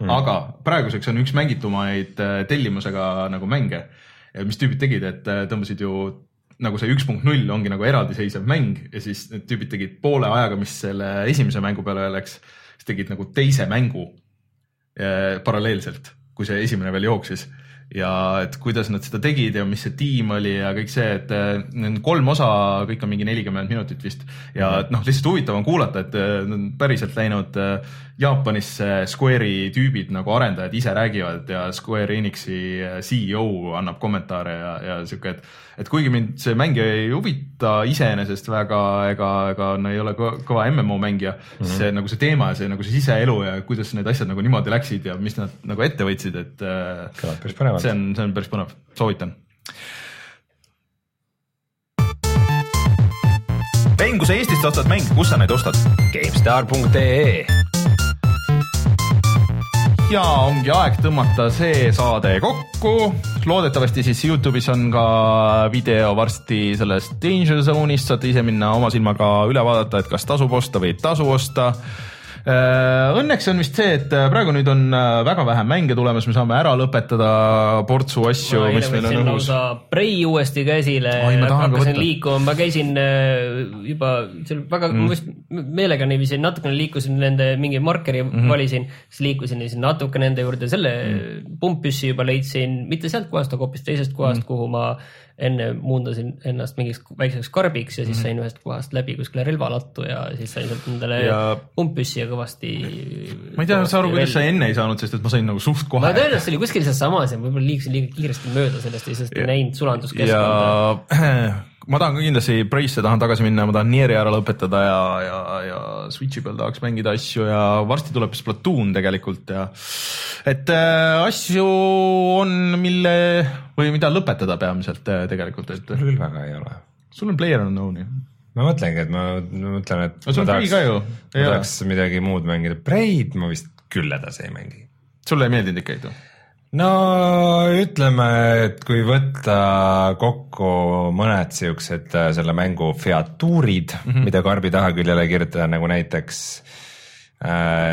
Speaker 1: mm.. aga praeguseks on üks mängitumaid äh, tellimusega nagu mänge, mis tüübid tegid, et äh, tõmbasid ju nagu see üks punkt null ongi nagu eraldiseisev mäng ja siis need tüübid tegid poole ajaga, mis selle esimese mängu peale läks, siis tegid nagu teise mängu äh, paralleelselt, kui see esimene veel jooksis. Ja et kuidas nad seda tegid ja mis see tiim oli ja kõik see, et äh, need kolm osa, kõik on mingi nelikümmend minutit vist. Ja noh, lihtsalt huvitav on kuulata, et äh, nad on päriselt läinud äh, Jaapanisse Square'i tüübid nagu arendajad ise räägivad ja Square Enixi CEO annab kommentaare ja, ja sihuke, et et kuigi mind see mäng ei huvita iseenesest väga ega, ega no ei ole kõ- kõva MMO mängija mm, -hmm. see nagu see teema ja see nagu see siseelu ja kuidas need asjad nagu niimoodi läksid ja mis nad nagu ette võtsid, et äh,
Speaker 2: kõlab päris põnevalt
Speaker 1: see. on, see on päris põnev, soovitan. mäng, kui sa Eestist ostad mänge, kus sa neid ostad?
Speaker 4: GameStar.ee
Speaker 1: ja ongi aeg tõmmata see saade kokku. loodetavasti siis Youtube'is on ka video varsti sellest Danger Zone'ist, saate ise minna oma silmaga üle vaadata, et kas tasub osta või ei tasu osta. Õnneks on vist see, et praegu nüüd on äh, väga vähe mänge tulemas, me saame ära lõpetada portsu asju, mis meil on õhus.
Speaker 3: Prei uuesti käsile hakkasin liikuma, ma käisin äh, juba seal väga mm., ma just meelega niiviisi natukene liikusin nende mingi markeri mm. -hmm. valisin, siis liikusin niiviisi natuke nende juurde, selle mm. pumppüssi juba leidsin, mitte sealt kohast, aga hoopis teisest kohast mm, kuhu ma enne muundasin ennast mingiks väikseks karbiks ja siis -hmm. sain ühest kohast läbi kuskile relvalattu ja siis sain sealt endale
Speaker 1: Ja-
Speaker 3: pumppüssi ja kõvasti.
Speaker 1: ma ei tea, sa aru, kuidas sa enne ei saanud, sest et ma sain nagu suht kohe
Speaker 3: ma. tõenäoliselt see oli kuskil sealsamas ja võib-olla liikusin liiga kiiresti mööda sellest ja siis ei näinud sulanduskeskkonda.
Speaker 1: ja *clears throat* ma tahan ka kindlasti Brace'e tahan tagasi minna, ma tahan Nieri ära lõpetada ja, ja, ja Switch'i peal tahaks mängida asju ja varsti tuleb Splatoon tegelikult ja et äh, asju on, mille või mida lõpetada peamiselt äh, tegelikult, et
Speaker 2: mul küll väga ei ole.
Speaker 1: sul on Player Unknown'i.
Speaker 2: ma mõtlengi, et ma ma mõtlen, et
Speaker 1: sul
Speaker 2: ma
Speaker 1: ju.
Speaker 2: ma tahaks midagi muud mängida, Braid ma vist küll edasi ei mängi.
Speaker 1: sulle ei meeldinud ikka ju?
Speaker 2: no ütleme, et kui võtta kokku mõned siuksed äh, selle mängu featuurid mm, -hmm. mida karbi tahaküljele kirjutada, nagu näiteks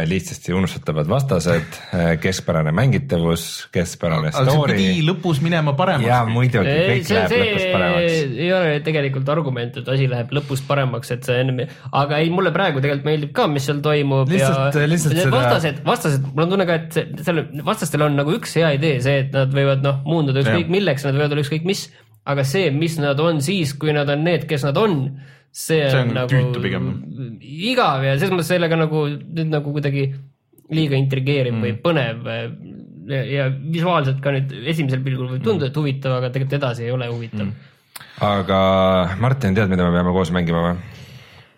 Speaker 2: lihtsasti unustatavad vastased äh,, keskpärane mängitavus, keskpärane
Speaker 1: see
Speaker 2: story
Speaker 1: lõpus minema paremaks.
Speaker 2: ja muidugi
Speaker 3: ei,
Speaker 2: kõik
Speaker 3: see,
Speaker 2: läheb lõpus paremaks.
Speaker 3: see ei ole tegelikult argument, et asi läheb lõpus paremaks, et see ennem, aga ei, mulle praegu tegelikult meeldib ka, mis seal toimub
Speaker 2: Lihtsalt-
Speaker 3: ja
Speaker 2: lihtsalt
Speaker 3: need
Speaker 2: seda-
Speaker 3: vastased, vastased, mul on tunne ka, et see- seal vastastel on nagu üks hea idee, see, et nad võivad noh, muunduda ükskõik milleks, nad võivad olla ükskõik mis, aga see, mis nad on siis, kui nad on need, kes nad on, see on,
Speaker 1: See on
Speaker 3: nagu
Speaker 1: tüütu pigem.
Speaker 3: igav ja selles mõttes sellega nagu nüüd nagu kuidagi liiga intrigeeriv mm. või põnev ja, ja visuaalselt ka nüüd esimesel pilgul võib tunduda, et huvitav, aga tegelikult edasi ei ole huvitav mm..
Speaker 2: aga Martin, tead, mida me peame koos mängima või?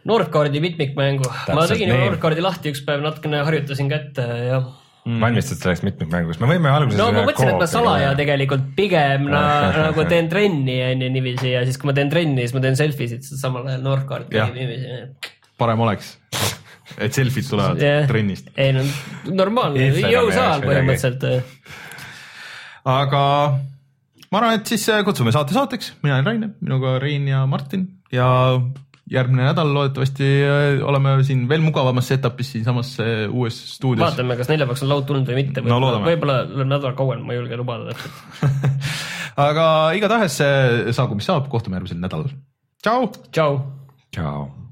Speaker 3: Nordcardi mitmikmängu, ma tegin. Nordcardi lahti üks päev, natukene harjutasin kätt ja
Speaker 2: mm. valmistud selleks mitmikmänguks, me võime alguses
Speaker 3: no ma mõtlesin, et ma salaja
Speaker 2: teha.
Speaker 3: tegelikult pigem na, *laughs* nagu teen trenni onju niiviisi ja siis, kui ma teen trenni, siis ma teen selfie sid samal ajal
Speaker 1: Jah.
Speaker 3: niiviisi.
Speaker 1: parem oleks, et selfid tulevad
Speaker 3: Jah.
Speaker 1: trennist.
Speaker 3: ei no normaalne jõusaal põhimõtteliselt.
Speaker 1: aga ma arvan, et siis kutsume saate saateks, mina olen Rainer, minuga Rein ja Martin ja järgmine nädal loodetavasti äh, oleme siin veel mugavamas setup'is siinsamas äh, uues stuudios.
Speaker 3: vaatame, kas neljapäevaks on laud tulnud või mitte.
Speaker 1: No loodame.
Speaker 3: võib-olla läheb nädal kauem, ma ei julge lubada täpselt. *laughs*
Speaker 1: aga igatahes äh, saagu, mis saab, kohtume järgmisel nädalal. tšau.
Speaker 3: tšau.
Speaker 2: tšau